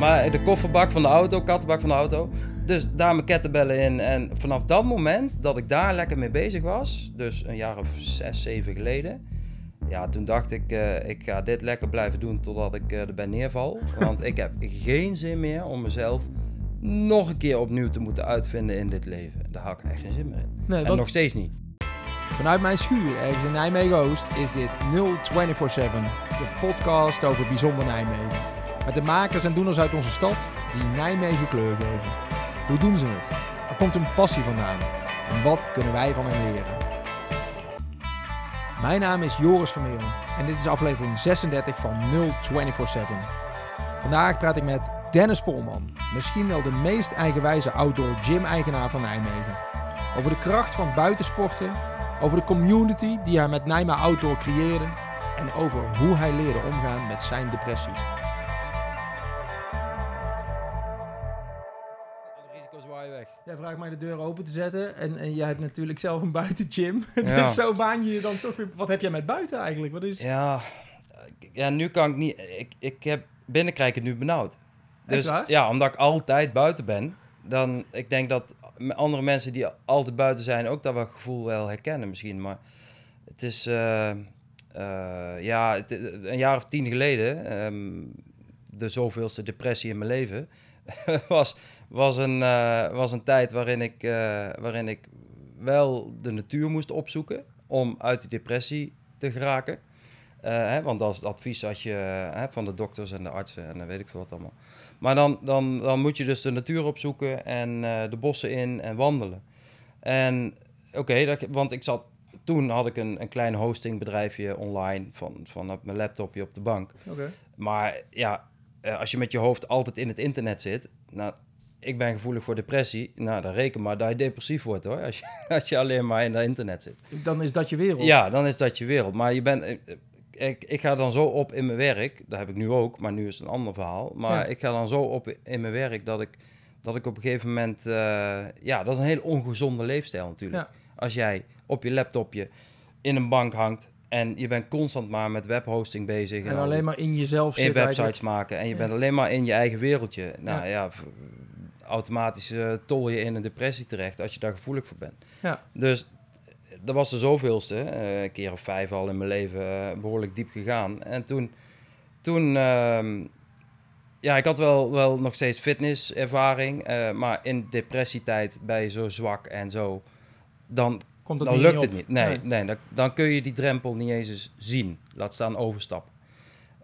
Maar de kofferbak van de auto, kattenbak van de auto. Dus daar mijn kettenbellen in. En vanaf dat moment dat ik daar lekker mee bezig was, dus een jaar of zes, zeven geleden. Ja, toen dacht ik, eh, ik ga dit lekker blijven doen totdat ik uh, erbij neerval. Want ik heb geen zin meer om mezelf nog een keer opnieuw te moeten uitvinden in dit leven. Daar had ik echt geen zin meer in. Nee, en want- nog steeds niet. Vanuit mijn schuur ergens in Nijmegen-Oost is dit 0247, de podcast over bijzonder Nijmegen. Met de makers en doeners uit onze stad die Nijmegen kleur geven. Hoe doen ze het? Waar komt hun passie vandaan? En wat kunnen wij van hen leren? Mijn naam is Joris Vermeer en dit is aflevering 36 van 0247. Vandaag praat ik met Dennis Polman, misschien wel de meest eigenwijze outdoor gym-eigenaar van Nijmegen. Over de kracht van buitensporten, over de community die hij met Nijma Outdoor creëerde en over hoe hij leerde omgaan met zijn depressies. Jij vraagt mij de deur open te zetten en, en jij hebt natuurlijk zelf een buitengym. Ja. dus zo baan je je dan toch weer... Wat heb jij met buiten eigenlijk? Wat is... Ja, ja, nu kan ik niet. Ik, ik heb binnenkrijg het nu benauwd. Dus ja, omdat ik altijd buiten ben, dan ik denk dat andere mensen die altijd buiten zijn ook dat wel gevoel wel herkennen misschien. Maar het is eh, eh, ja, het- een jaar of tien geleden, ehm, de zoveelste depressie in mijn leven, was, was, een, eh, was een tijd waarin ik, eh, waarin ik wel de natuur moest opzoeken om uit die depressie te geraken. Eh, hè, want dat is het advies als je, hè, van de dokters en de artsen en dan weet ik veel wat allemaal. Maar dan, dan, dan moet je dus de natuur opzoeken en de bossen in en wandelen. En oké, want ik zat, toen had ik een, een klein hostingbedrijfje online van, van op mijn laptopje op de bank. Maar ja, als je met je hoofd altijd in het internet zit, nou, ik ben gevoelig voor depressie. Nou, dan reken maar dat je depressief wordt hoor, als je, als je alleen maar in het internet zit. Dan is dat je wereld. Ja, dan is dat je wereld. Maar je bent, ik, ik, ik ga dan zo op in mijn werk, dat heb ik nu ook, maar nu is het een ander verhaal. Maar Ja. ik ga dan zo op in mijn werk dat ik, dat ik op een gegeven moment, eh, ja, dat is een hele ongezonde leefstijl natuurlijk. Ja. Als jij op je laptopje in een bank hangt en je bent constant maar met webhosting bezig. En al alleen maar in jezelf in zitten websites maken en je Ja. bent alleen maar in je eigen wereldje. Nou Ja. Automatisch eh, tol je in een depressie terecht als je daar gevoelig voor bent. Ja. Dus dat was de zoveelste, eh, een keer of vijf al in mijn leven eh, behoorlijk diep gegaan. En toen, toen ehm, ja, ik had wel, wel nog steeds fitnesservaring, maar in depressietijd ben je zo zwak en zo, dan Komt dat dan niet lukt het niet. Nee, nee. dan, dan kun je die drempel niet eens zien. Laat staan overstappen.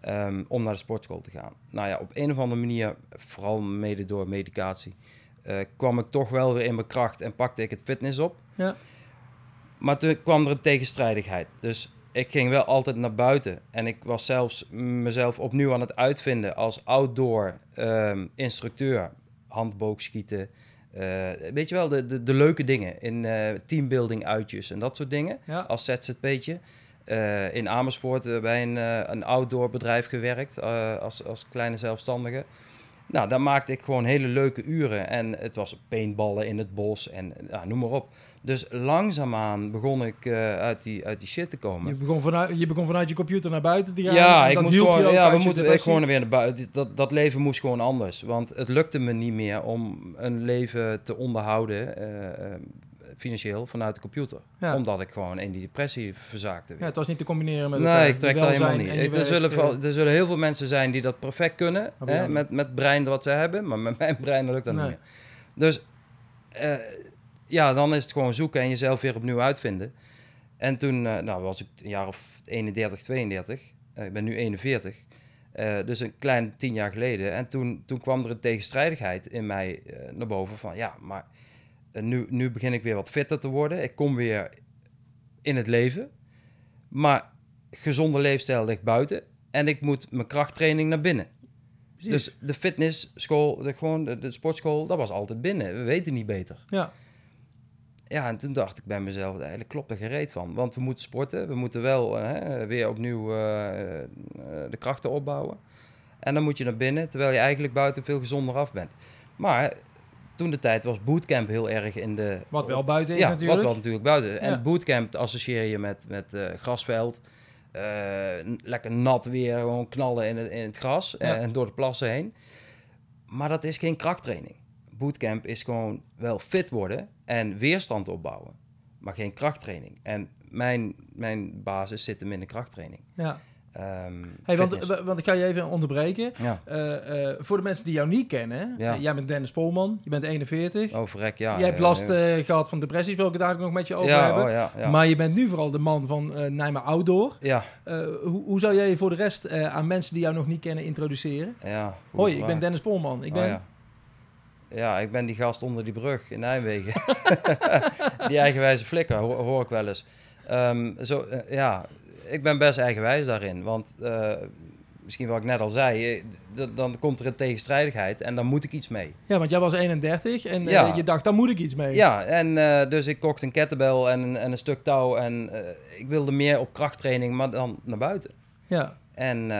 Ehm, om naar de sportschool te gaan. Nou ja, op een of andere manier, vooral mede door medicatie, eh, kwam ik toch wel weer in mijn kracht en pakte ik het fitness op. Ja. Maar toen kwam er een tegenstrijdigheid. Dus ik ging wel altijd naar buiten. En ik was zelfs mezelf opnieuw aan het uitvinden als outdoor ehm, instructeur. Handboogschieten. eh, weet je wel, de, de, de leuke dingen. In eh, teambuilding uitjes en dat soort dingen. Ja. Als ZZP'tje. Eh, in Amersfoort eh, bij een, eh, een outdoor bedrijf gewerkt. als, als kleine zelfstandige. Nou, daar maakte ik gewoon hele leuke uren. En het was paintballen in het bos en ja, noem maar op. Dus langzaamaan begon ik uit, die, uit die shit te komen. Je begon, vanuit, je begon vanuit je computer naar buiten te gaan. Ja, ik moest gewoon, ja, we moeten gewoon weer naar buiten. Dat, dat leven moest gewoon anders. Want het lukte me niet meer om een leven te onderhouden, financieel, vanuit de computer. Ja. Omdat ik gewoon in die depressie verzaakte. weer. Ja, het was niet te combineren met. Nee, ik trek dat helemaal niet. Ik- er, zullen, eh, er zullen heel veel mensen zijn die dat perfect kunnen, hè, met, met brein wat ze hebben, maar met mijn brein lukt dat Nee. niet meer. Dus eh, ja, dan is het gewoon zoeken en jezelf weer opnieuw uitvinden. En toen eh, nou, was ik een jaar of 31, 32. Eh, ik ben nu 41. Eh, dus een klein tien jaar geleden. En toen, toen kwam er een tegenstrijdigheid in mij naar boven van ja, maar nu, nu begin ik weer wat fitter te worden. Ik kom weer in het leven. Maar gezonde leefstijl ligt buiten. En ik moet mijn krachttraining naar binnen. Precies. Dus de fitnessschool, de, gewoon de, de sportschool, dat was altijd binnen. We weten niet beter. Ja, Ja, en toen dacht ik bij mezelf, eigenlijk klopt er gereed van. Want we moeten sporten, we moeten wel eh, hè, weer opnieuw eh, eh, de krachten opbouwen. En dan moet je naar binnen, terwijl je eigenlijk buiten veel gezonder af bent. Maar toen de tijd was bootcamp heel erg in de... wat wel buiten is ja, natuurlijk. wat wel natuurlijk buiten. Ja. En bootcamp associeer je met, met eh, grasveld. eh, lekker nat weer, gewoon knallen in het, in het gras Ja. en door de plassen heen. Maar dat is geen krachttraining. Bootcamp is gewoon wel fit worden en weerstand opbouwen. Maar geen krachttraining. En mijn, mijn basis zit hem in de krachttraining. Ja. Ehm, Hey, want, want ik ga je even onderbreken. ja, Eh, eh, voor de mensen die jou niet kennen, Ja. eh, jij bent Dennis Polman, je bent 41. oh verrek, ja. Jij hebt last eh, gehad van depressies, wil ik het daar nog met je over ja, hebben. oh. Maar je bent nu vooral de man van Nijmegen Outdoor. ja, hoe, hoe zou jij je voor de rest aan mensen die jou nog niet kennen introduceren? ja. Hoi, ik ben. Dennis Polman. Ik Oh, ben... ja. ja, ik ben die gast onder die brug in Nijmegen. die eigenwijze flikker, hoor, hoor ik wel eens. Ehm, zo, ja, ik ben best eigenwijs daarin. Want eh, misschien wat ik net al zei, eh, dan komt er een tegenstrijdigheid en dan moet ik iets mee. Ja, want jij was 31 en eh, je dacht, daar moet ik iets mee. Ja, en dus ik kocht een kettlebell en, een- en een stuk touw. En ik wilde meer op krachttraining, maar dan naar buiten. Ja. En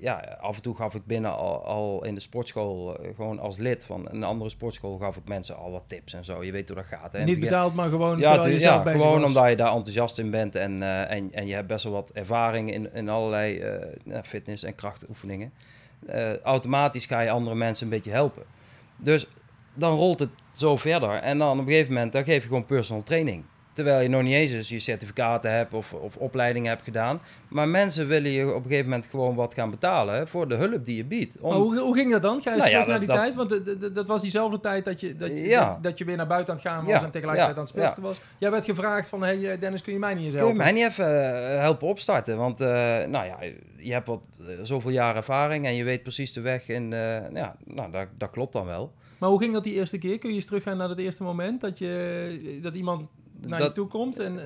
ja, af en toe gaf ik binnen al, al in de sportschool, eh, gewoon als lid van een andere sportschool, gaf ik mensen al wat tips en zo. Je weet hoe dat gaat. Hè? Niet begin- betaald, maar gewoon Ja, ja gewoon was. omdat je daar enthousiast in bent en, eh, en, en je hebt best wel wat ervaring in, in allerlei eh, ja, fitness- en krachtoefeningen. Automatisch ga je andere mensen een beetje helpen. Dus dan rolt het zo verder en dan op een gegeven moment dan geef je gewoon personal training. Terwijl je nog niet eens eens je certificaten hebt of, of opleidingen hebt gedaan. Maar mensen willen je op een gegeven moment gewoon wat gaan betalen voor de hulp die je biedt. Om- hoe, hoe ging dat dan? Ga je Nou ja, terug naar die dat- tijd? Want d- dat was diezelfde tijd dat je, dat, je, Ja. dat, dat je weer naar buiten aan het gaan was Ja, en tegelijkertijd aan het sporten was. Jij werd gevraagd van, hey eh, Dennis, kun je mij niet eens Kun je helpen? mij niet even eh, helpen opstarten? Want eh, nou ja, je hebt wat, eh, zoveel jaar ervaring en je weet precies de weg. En eh, ja, nou, dat, dat klopt dan wel. Maar hoe ging dat die eerste keer? Kun je eens teruggaan naar het eerste moment dat, je, dat iemand naar je Dat- toe komt? En, eh,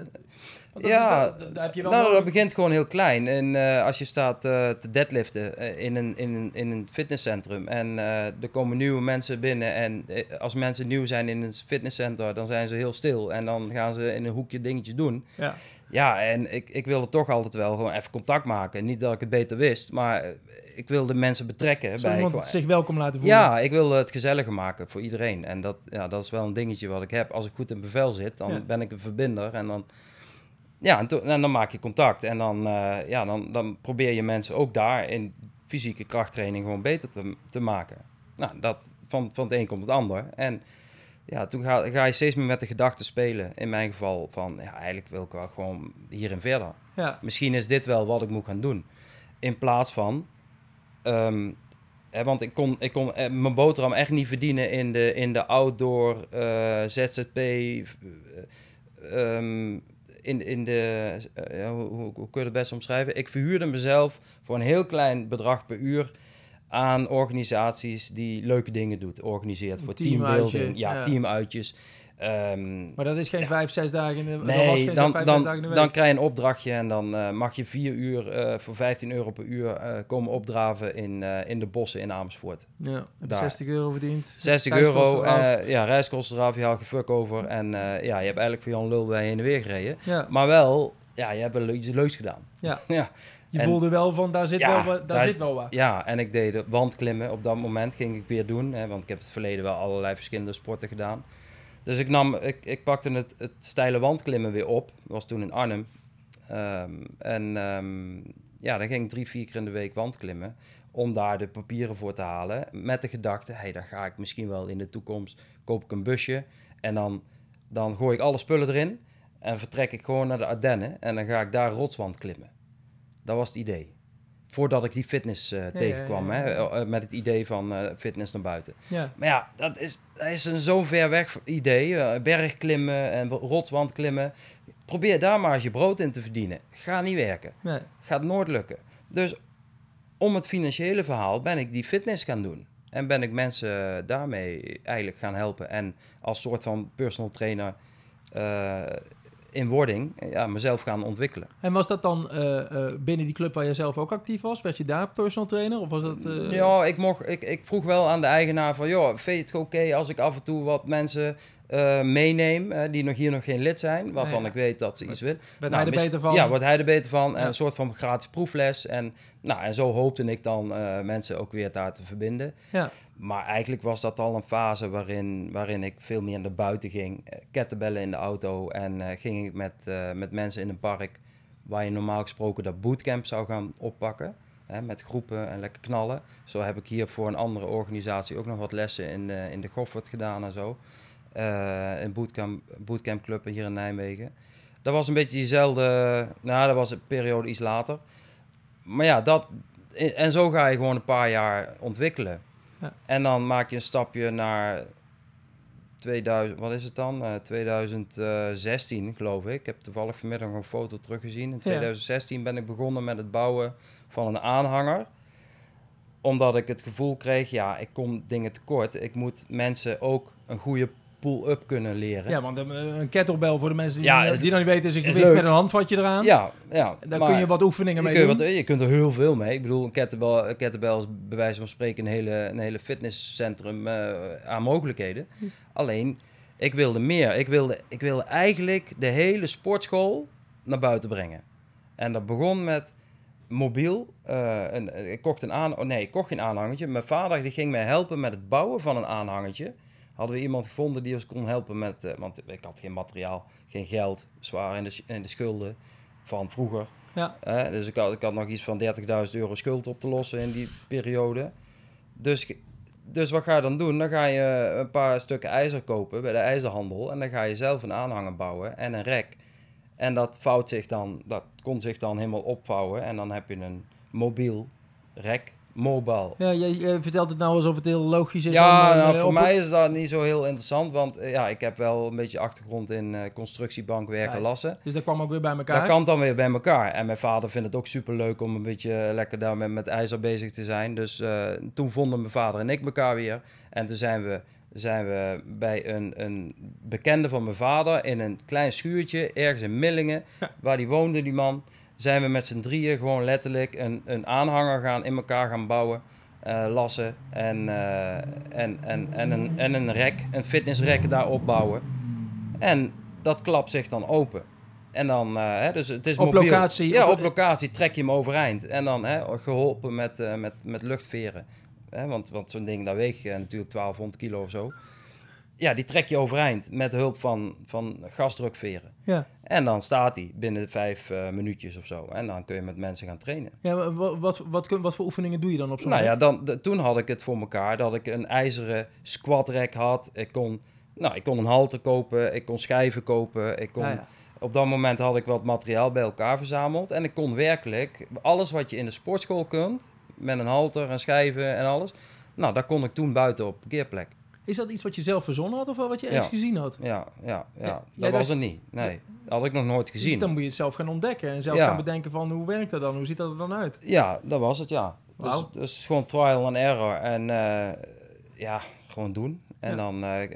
dat Ja, wel- daar heb je wel nou, dat begint gewoon heel klein. En eh, als je staat eh, te deadliften in, een, in, een, in een fitnesscentrum en er komen nieuwe mensen binnen. En als mensen nieuw zijn in een fitnesscentrum, dan zijn ze heel stil. En dan gaan ze in een hoekje dingetjes doen. Ja. Ja, en ik, ik wilde toch altijd wel gewoon even contact maken. Niet dat ik het beter wist, maar ik wilde mensen betrekken. Zo bij iemand zich welkom laten voelen. Ja, ik wil het gezelliger maken voor iedereen. En dat, ja, dat is wel een dingetje wat ik heb. Als ik goed in bevel zit, dan Ja. ben ik een verbinder. En dan, ja, en, to- en dan maak je contact. En dan, eh, ja, dan, dan probeer je mensen ook daar in fysieke krachttraining gewoon beter te, te maken. Nou, dat, van, van het een komt het ander. En ja, toen ga, ga je steeds meer met de gedachten spelen. In mijn geval van, ja, eigenlijk wil ik wel gewoon hierin verder Ja. misschien is dit wel wat ik moet gaan doen. In plaats van, ehm, hè, want ik kon, ik kon eh, mijn boterham echt niet verdienen in de, in de outdoor eh, ZZP. eh, ehm, in, in de, hoe, hoe, hoe kun je het best omschrijven? Ik verhuurde mezelf voor een heel klein bedrag per uur aan organisaties die leuke dingen doet, organiseert voor teambuilding, ja, ja. teamuitjes. Ehm, Maar dat is geen vijf, zes dagen in de Nee, dan, vijf, dan, zes dagen in de week. dan krijg je een opdrachtje en dan eh, mag je vier uur eh, voor 15 euro per uur eh, komen opdraven in, in de bossen in Amersfoort. ja, heb je daar. 60 euro verdiend. 60 Reiskosten euro, ja, reiskosten eraf, je haalt je fuck over. En ja, je hebt eigenlijk voor Jan Lul bij heen en weer gereden. ja, Maar wel, ja, je hebt wel iets leuks gedaan. ja. Ja, Je En- voelde wel van, daar zit, Ja, wel, daar daar- zit wel wat. ja, en ik deed de wandklimmen op dat moment, ging ik weer doen. Hè, want ik heb het verleden wel allerlei verschillende sporten gedaan. Dus ik, nam, ik, ik pakte het, het steile wandklimmen weer op. Dat was toen in Arnhem. Ehm, en ehm, ja, dan ging ik drie, vier keer in de week wandklimmen. Om daar de papieren voor te halen. Met de gedachte, hey, dan ga ik misschien wel in de toekomst, koop ik een busje. En dan, dan gooi ik alle spullen erin. En vertrek ik gewoon naar de Ardennen. En dan ga ik daar rotswand klimmen. Dat was het idee. Voordat ik die fitness eh, tegenkwam. ja, ja. Hè, eh, met het idee van eh, fitness naar buiten. Ja. Maar ja, dat is, dat is een zo ver weg idee. eh, bergklimmen en rotswand klimmen. Probeer daar maar eens je brood in te verdienen. Ga niet werken. Nee. Gaat nooit lukken. Dus om het financiële verhaal ben ik die fitness gaan doen. En ben ik mensen daarmee eigenlijk gaan helpen. En als soort van personal trainer eh, in wording ja, mezelf gaan ontwikkelen. En was dat dan eh, eh, binnen die club waar je zelf ook actief was? Werd je daar personal trainer? Of was dat... eh, Ja, ik, mocht, ik, ik vroeg wel aan de eigenaar van... joh, vind je het oké als ik af en toe wat mensen meeneem... die nog hier nog geen lid zijn, waarvan Ja. ik weet dat ze iets willen. werd Nou, hij er beter van? Ja, wordt hij er beter van. En een soort van gratis proefles. En, nou, en zo hoopte ik dan mensen ook weer daar te verbinden. Ja. Maar eigenlijk was dat al een fase waarin, waarin ik veel meer naar buiten ging. Eh, Kettenbellen in de auto. En eh, ging ik met, eh, met mensen in een park... waar je normaal gesproken dat bootcamp zou gaan oppakken. Hè, met groepen en lekker knallen. Zo heb ik hier voor een andere organisatie ook nog wat lessen in, in de Goffert gedaan en zo. In bootcamp, bootcamp Club hier in Nijmegen. Dat was een beetje diezelfde... Nou, dat was een periode iets later. Maar ja, dat... En zo ga je gewoon een paar jaar ontwikkelen. Ja. En dan maak je een stapje naar 2000, wat is het dan? Uh, 2016, geloof ik. Ik heb toevallig vanmiddag een foto teruggezien. In 2016 ben ik begonnen met het bouwen van een aanhanger. Omdat ik het gevoel kreeg, ja, ik kom dingen tekort. Ik moet mensen ook een goede pull-up kunnen leren. Ja, want een kettlebell voor de mensen die, ja, die dan niet weten is een gewicht met een handvatje eraan. Ja, ja. Daar kun je wat oefeningen mee doen. je kunt er heel veel mee. Ik bedoel, een kettlebell, een kettlebell is bij wijze van spreken een hele, een hele fitnesscentrum uh, aan mogelijkheden. Hm. Alleen, ik wilde meer. Ik wilde, ik wilde eigenlijk de hele sportschool naar buiten brengen. En dat begon met mobiel. Uh, en, ik kocht een aan, oh nee, ik kocht geen aanhangertje. Mijn vader die ging mij helpen met het bouwen van een aanhangertje hadden we iemand gevonden die ons kon helpen met, uh, want ik had geen materiaal, geen geld, zwaar in de, in de schulden van vroeger. Ja. Uh, dus ik had, ik had nog iets van 30.000 euro schuld op te lossen in die periode. Dus, dus wat ga je dan doen? Dan ga je een paar stukken ijzer kopen bij de ijzerhandel en dan ga je zelf een aanhanger bouwen en een rek. En dat vouwt zich dan, dat kon zich dan helemaal opvouwen en dan heb je een mobiel rek mobile. Ja, je, vertelt het nou alsof het heel logisch is. Ja, nou, voor mij is dat niet zo heel interessant, want eh, ja, ik heb wel een beetje achtergrond in uh, constructiebankwerken ja, lassen. Dus dat kwam ook weer bij elkaar? Dat kan dan weer bij elkaar. En mijn vader vindt het ook super leuk om een beetje lekker daar met, met ijzer bezig te zijn. Dus toen vonden mijn vader en ik elkaar weer. En toen zijn we, zijn we bij een, een bekende van mijn vader in een klein schuurtje ergens in Millingen, waar die woonde, die man zijn we met z'n drieën gewoon letterlijk een, een aanhanger gaan in elkaar gaan bouwen. Uh, lassen en, uh, en, en, en, een, en een rek, een fitnessrek daar opbouwen. En dat klapt zich dan open. En dan, uh, hè, dus het is op mobiel. locatie? Ja, op locatie trek je hem overeind. En dan hè, geholpen met, met, met luchtveren. Hè, want want zo'n ding, dat weegt natuurlijk 1200 kilo of zo ja, die trek je overeind met hulp van, van gasdrukveren. Ja. En dan staat hij binnen vijf uh, minuutjes of zo. En dan kun je met mensen gaan trainen. Ja, wat, wat, wat, wat voor oefeningen doe je dan op zo'n Nou ja, dan, toen had ik het voor elkaar dat ik een ijzeren squatrek had. Ik kon, nou, ik kon een halter kopen, ik kon schijven kopen. Ik kon, Op dat moment had ik wat materiaal bij elkaar verzameld. En ik kon werkelijk alles wat je in de sportschool kunt, met een halter en schijven en alles. Nou, dat kon ik toen buiten op parkeerplek. Is dat iets wat je zelf verzonnen had of wat je ergens gezien had? Ja, ja, ja. dat was er niet. Nee, dat had ik nog nooit dus gezien. Dus dan moet je het zelf gaan ontdekken en zelf gaan bedenken van hoe werkt dat dan? Hoe ziet dat er dan uit? Ja, dat was het, ja. Dus, dus gewoon trial and error en uh, ja, gewoon doen. En dan uh, uh,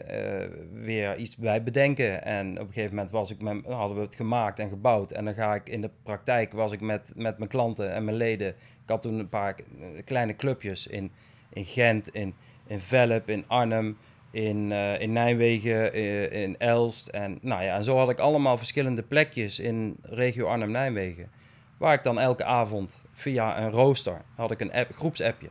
weer iets bij bedenken. En op een gegeven moment was ik met, hadden we het gemaakt en gebouwd. En dan ga ik in de praktijk was ik met, met mijn klanten en mijn leden. Ik had toen een paar kleine clubjes in, in Gent, in in Velp, in Arnhem, in, uh, in Nijmegen, uh, in Elst. En, nou ja, en zo had ik allemaal verschillende plekjes in regio Arnhem-Nijmegen. Waar ik dan elke avond via een rooster, had ik een app, groepsappje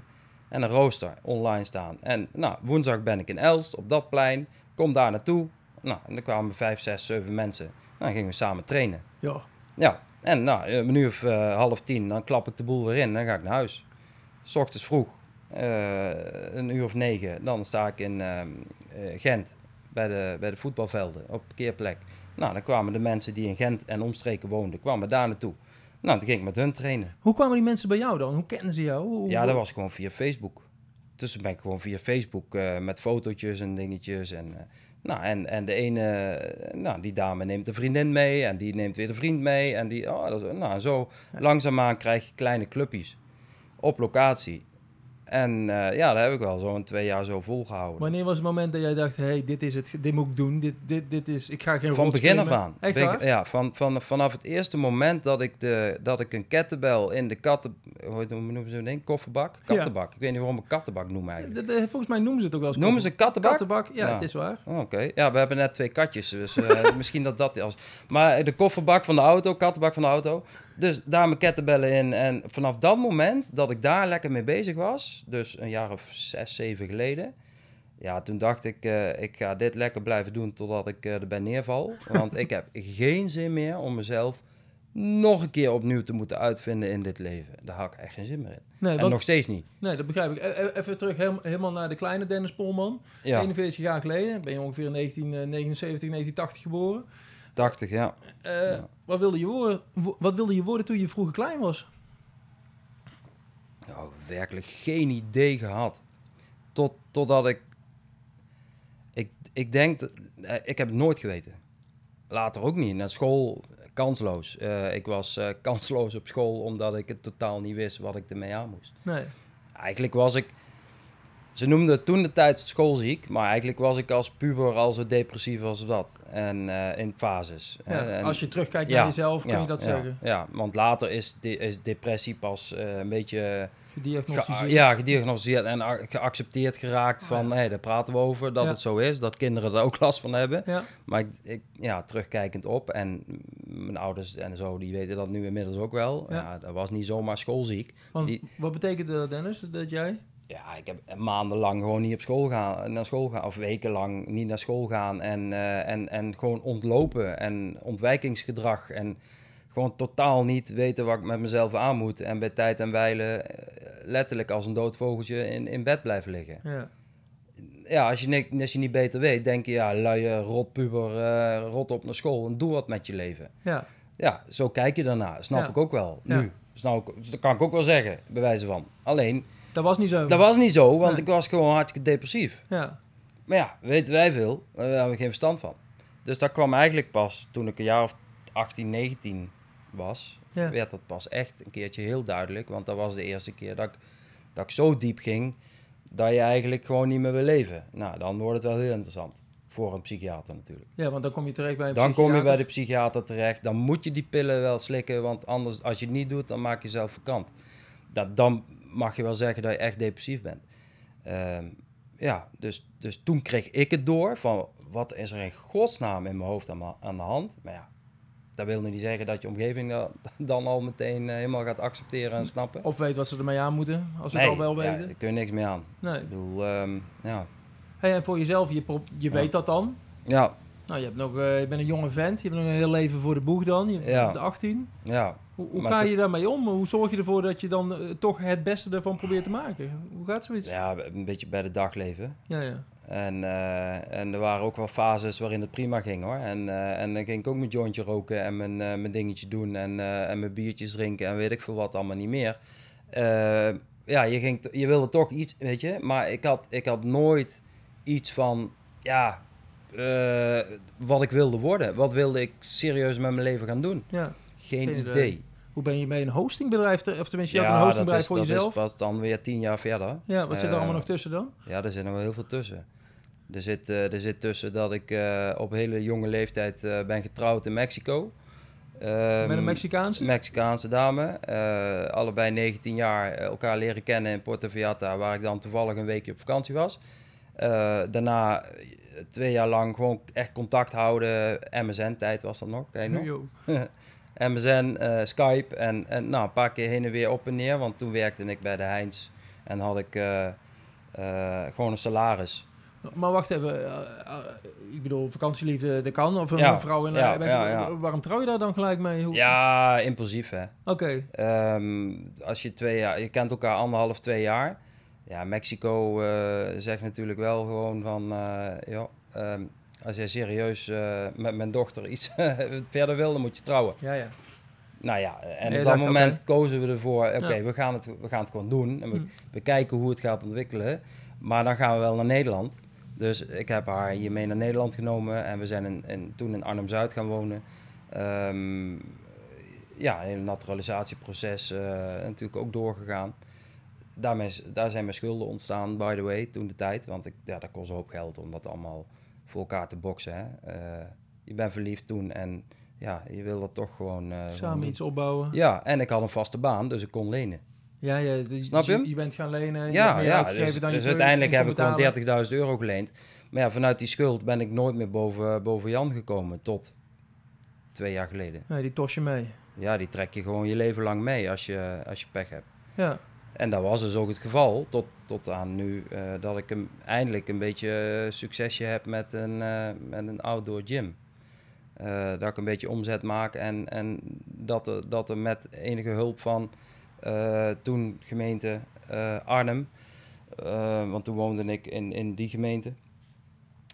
en een rooster online staan. En nou, woensdag ben ik in Elst op dat plein, kom daar naartoe. Nou, en dan kwamen vijf, zes, zeven mensen. Nou, dan gingen we samen trainen. Ja. Ja, en nou, een of uh, half tien, dan klap ik de boel weer in en dan ga ik naar huis. S ochtends vroeg een uur of negen, dan sta ik in uh, Gent bij de, bij de voetbalvelden op parkeerplek. Nou, dan kwamen de mensen die in Gent en omstreken woonden, kwamen daar naartoe. Nou, toen ging ik met hun trainen. Hoe kwamen die mensen bij jou dan? Hoe kenden ze jou? Ja, dat was gewoon via Facebook. Dus ben ik gewoon via Facebook uh, met fotootjes en dingetjes. En, nou, en, en de ene, nou, die dame neemt een vriendin mee en die neemt weer de vriend mee. En die, oh, dat is, nou, zo langzaamaan krijg je kleine clubjes op locatie. En uh, ja, dat heb ik wel zo'n twee jaar zo volgehouden. Wanneer was het moment dat jij dacht, hey, dit is het, dit moet ik doen, dit, dit, dit is, ik ga geen Van begin af aan. Echt waar? Ja, van, van, vanaf het eerste moment dat ik, de, dat ik een kettlebell in de katten, hoe noemen ze? Kofferbak? Kattenbak. Ik weet niet waarom ik kattenbak noem eigenlijk. De, volgens mij noemen ze het ook wel eens. Noemen ze kattenbak? Kattenbak, ja, het is waar. Oh, oké, ja, we hebben net twee katjes, dus uh, misschien dat dat als. Maar de kofferbak van de auto, kattenbak van de auto, dus daar mijn kettenbellen in. En vanaf dat moment dat ik daar lekker mee bezig was, dus een jaar of zes, zeven geleden. Ja, toen dacht ik, uh, ik ga dit lekker blijven doen totdat ik uh, erbij neerval. Want ik heb geen zin meer om mezelf nog een keer opnieuw te moeten uitvinden in dit leven. Daar had ik echt geen zin meer in. Nee, En want, nog steeds niet. nee dat begrijp ik. E- e- Even terug helemaal, naar de kleine Dennis Polman. Ja, 41 jaar geleden. Ben je ongeveer in 1979, 1980 geboren. 80, ja. Eh, Ja. wat, wilde je worden, wo- wat wilde je worden toen je vroeger klein was? Nou, werkelijk geen idee gehad. Tot, totdat ik... Ik, ik denk... dat- eh, ik heb het nooit geweten. Later ook niet. Naar school kansloos. Eh, ik was kansloos op school omdat ik het totaal niet wist wat ik ermee aan moest. Nee. Eigenlijk was ik... Ze noemden het toen de tijd schoolziek, maar eigenlijk was ik als puber al zo depressief als dat. En eh, in fases. Ja, En- als je terugkijkt ja, naar jezelf, kun je dat zeggen. Ja, want later is, de, is depressie pas eh, een beetje Gediagnosticeerd. Ge- ja, gediagnosticeerd en geaccepteerd geraakt van, hé, daar praten we over, dat het zo is, dat kinderen er ook last van hebben. Maar ik, ik, ja, terugkijkend op, en mijn ouders en zo, die weten dat nu inmiddels ook wel. Ja. Ja. dat was niet zomaar schoolziek. want Die- wat betekende dat, Dennis, dat jij? Ja, ik heb maandenlang gewoon niet op school gaan, naar school gaan, of wekenlang niet naar school gaan en, eh, en, en gewoon ontlopen en ontwijkingsgedrag en gewoon totaal niet weten wat ik met mezelf aan moet en bij tijd en wijle eh, letterlijk als een dood vogeltje in, in bed blijven liggen. Ja. Ja, als je, als je niet beter weet, denk je, ja, luie, rotpuber, eh rot op naar school en doe wat met je leven. ja. Ja, zo kijk je daarna. Snap Ja. ik ook wel. Nu. Snap ik, dat kan ik ook wel zeggen, bij wijze van. Alleen, Dat was niet zo. dat was niet zo, want Nee. ik was gewoon hartstikke depressief. Ja. Maar ja, weten wij veel, daar hebben we geen verstand van. Dus dat kwam eigenlijk pas toen ik een jaar of 18, 19 was. Ja. Werd dat pas echt een keertje heel duidelijk. Want dat was de eerste keer dat ik, dat ik zo diep ging dat je eigenlijk gewoon niet meer wil leven. Nou, dan wordt het wel heel interessant. Voor een psychiater natuurlijk. ja, want dan kom je terecht bij een Dan kom je psychiater. bij de psychiater terecht. Dan moet je die pillen wel slikken. Want anders, als je het niet doet, dan maak je jezelf verkant. Dat, dan mag je wel zeggen dat je echt depressief bent. Ehm, ja, dus, dus toen kreeg ik het door van wat is er in godsnaam in mijn hoofd aan, de hand. Maar ja, dat wil nu niet zeggen dat je omgeving dat dan al meteen eh, helemaal gaat accepteren en snappen. Of weet wat ze ermee aan moeten, als ze Nee, het al wel ja, weten. daar kun je niks mee aan. Nee. Ik bedoel, ehm, ja. Hey, en voor jezelf, je, je Ja. weet dat dan. Ja, Nou, je, hebt nog, eh, je bent een jonge vent, je hebt nog een heel leven voor de boeg dan. Je Ja. bent 18. ja. Hoe, ga je daarmee om? Hoe zorg je ervoor dat je dan eh, toch het beste ervan probeert te maken? Hoe gaat zoiets? ja, een beetje bij de dag leven. ja. ja. En, eh, en er waren ook wel fases waarin het prima ging hoor. En, eh, en dan ging ik ook mijn jointje roken en mijn, mijn dingetje doen en, en mijn biertjes drinken en weet ik veel wat allemaal niet meer. Ja, je, ging je wilde toch iets, weet je. Maar ik had, ik had nooit iets van, ja, wat ik wilde worden. Wat wilde ik serieus met mijn leven gaan doen? ja. Geen idee. Hoe ben je bij een hostingbedrijf, te- of tenminste, je hebt een dat hostingbedrijf is, voor dat jezelf? is pas dan weer tien jaar verder. Ja, wat zit er Eh, allemaal nog tussen dan? Ja, er zit nog wel heel veel tussen. Er zit, eh, er zit tussen dat ik eh, op hele jonge leeftijd eh, ben getrouwd in Mexico. Ehm, Met een Mexicaanse? Mexicaanse dame. Eh, allebei 19 jaar eh, elkaar leren kennen in Puerto Vallarta, waar ik dan toevallig een weekje op vakantie was. Eh, daarna eh, twee jaar lang gewoon echt contact houden. MSN-tijd was dat nog, ken je nog? MSN, eh, Skype en, en nou, een paar keer heen en weer op en neer. Want toen werkte ik bij de Heinz en had ik eh, eh, gewoon een salaris. Maar wacht even, ik bedoel, vakantieliefde, dat kan. Of een Ja, vrouw in ja, ja. Waarom trouw je daar dan gelijk mee? Hoe- Ja, impulsief hè. Oké, Ehm, als je twee jaar, je kent elkaar anderhalf, twee jaar. Ja, Mexico zegt natuurlijk wel gewoon van, ja, als jij serieus eh, met mijn dochter iets verder wil, dan moet je trouwen. ja, ja. Nou ja, en Nee, op dat moment kozen we ervoor, oké, Ja. we, gaan het, we gaan het gewoon doen. En we, Hm. we kijken hoe het gaat ontwikkelen. Maar dan gaan we wel naar Nederland. Dus ik heb haar hier mee naar Nederland genomen. En we zijn in, in- toen in Arnhem-Zuid gaan wonen. Ehm, ja, een hele naturalisatieproces eh, natuurlijk ook doorgegaan. Daarmee, daar zijn mijn schulden ontstaan, by the way, toen de tijd. Want ik, ja, dat kost een hoop geld om dat allemaal voor elkaar te boksen. Hè. Eh, je bent verliefd toen en ja, je wil dat toch gewoon... eh, Samen iets opbouwen. Ja, en ik had een vaste baan, dus ik kon lenen. Ja, ja. dus- Snap je dus Je bent gaan lenen, je Ja, meer ja dus, dan je dus uiteindelijk heb ik gewoon betalen. 30.000 euro geleend. Maar ja, vanuit die schuld ben ik nooit meer boven, boven Jan gekomen tot twee jaar geleden. Nee, die tos je mee. Ja, die trek je gewoon je leven lang mee als je, als je pech hebt. Ja, En dat was dus ook het geval, tot, tot aan nu, eh, dat ik eindelijk een beetje eh, succesje heb met een, eh, met een outdoor gym. Dat ik een beetje omzet maak en, en dat, er, dat er met enige hulp van toen gemeente Arnhem, want toen woonde ik in, in die gemeente,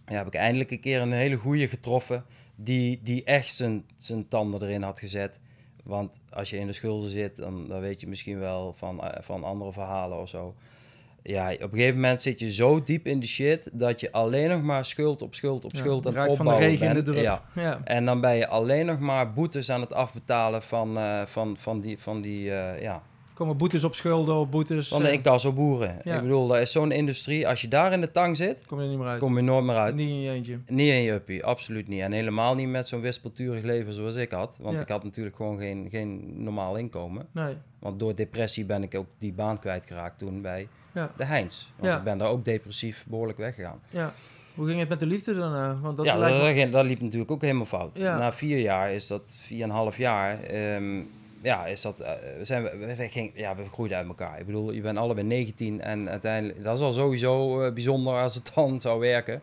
ja, heb ik eindelijk een keer een hele goede getroffen die, die echt zijn, zijn tanden erin had gezet. Want als je in de schulden zit, dan, dan weet je misschien wel van, eh, van andere verhalen of zo. Ja, op een gegeven moment zit je zo diep in de shit dat je alleen nog maar schuld op schuld op Ja, schuld aan het raakt van de opbouwen regen in de bent. drup. Ja. Ja. En dan ben je alleen nog maar boetes aan het afbetalen van, eh, van, van die, van die eh, ja, komen boetes op schulden of boetes. van de eh, incassoboeren. Ja. Ik bedoel, dat is zo'n industrie. Als je daar in de tang zit, kom je er niet meer uit. kom je nooit meer uit. Niet in je eentje. Niet in je uppie, absoluut niet. En helemaal niet met zo'n wispelturig leven zoals ik had. Want Ja. ik had natuurlijk gewoon geen, geen normaal inkomen. Nee. Want door depressie ben ik ook die baan kwijtgeraakt toen bij Ja. de Heinz. Want Ja. ik ben daar ook depressief behoorlijk weggegaan. Ja. Hoe ging het met de liefde daarna? Want dat ja, lijkt dat, me- dat, dat liep natuurlijk ook helemaal fout. Ja. Na vier jaar is dat, vier en een half jaar, ehm, ja, is dat, eh, zijn we, we, ja, we groeiden uit elkaar. Ik bedoel, je bent allebei 19 en uiteindelijk, dat is al sowieso eh, bijzonder als het dan zou werken.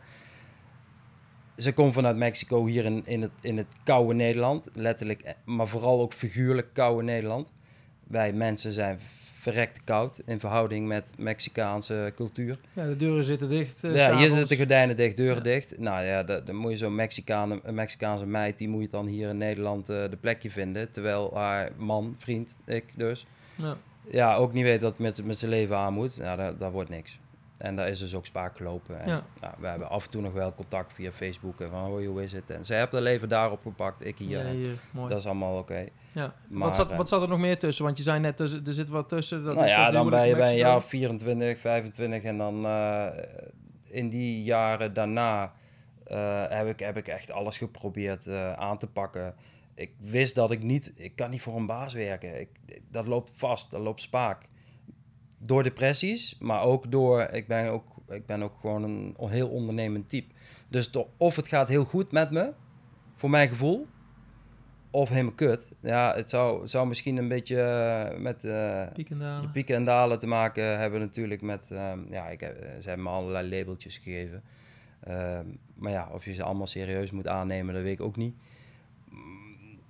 Ze komt vanuit Mexico hier in, in, het, in het koude Nederland, letterlijk, eh, maar vooral ook figuurlijk koude Nederland. Wij mensen zijn verrekte koud in verhouding met Mexicaanse cultuur. Ja, de deuren zitten dicht. eh, Ja, hier zitten de gordijnen dicht, deuren Ja. dicht. Nou ja, da- dan moet je zo'n Mexicaan, een Mexicaanse meid, die moet je dan hier in Nederland eh, de plekje vinden. Terwijl haar man, vriend, ik dus, Ja. ja, ook niet weet wat met, met zijn leven aan moet. Dat, dat wordt niks. En daar is dus ook spaak gelopen. En, Ja. nou, we hebben af en toe nog wel contact via Facebook en van hoi, hoe is het? En zij hebben haar leven daarop gepakt, ik hier. Ja, hier. Mooi. Dat is allemaal oké. ja. maar, wat, zat, eh, wat zat er nog meer tussen? Want je zei net, er, zit- er zit wat tussen. Dat nou is ja, dan ben je bij een jaar of 24, 25 en dan eh, in die jaren daarna eh, heb, ik, heb ik echt alles geprobeerd eh, aan te pakken. Ik wist dat ik niet, ik kan niet voor een baas werken. Ik, dat loopt vast, dat loopt spaak. Door depressies, maar ook door, ik ben ook, ik ben ook gewoon een heel ondernemend type. Dus door, of het gaat heel goed met me, voor mijn gevoel, of helemaal kut. Ja, het zou, zou misschien een beetje eh, met... eh, Piek en dalen. de pieken en dalen te maken hebben natuurlijk met... ehm, ja, ik heb, ze hebben me allerlei labeltjes gegeven. Ehm, maar ja, of je ze allemaal serieus moet aannemen, dat weet ik ook niet.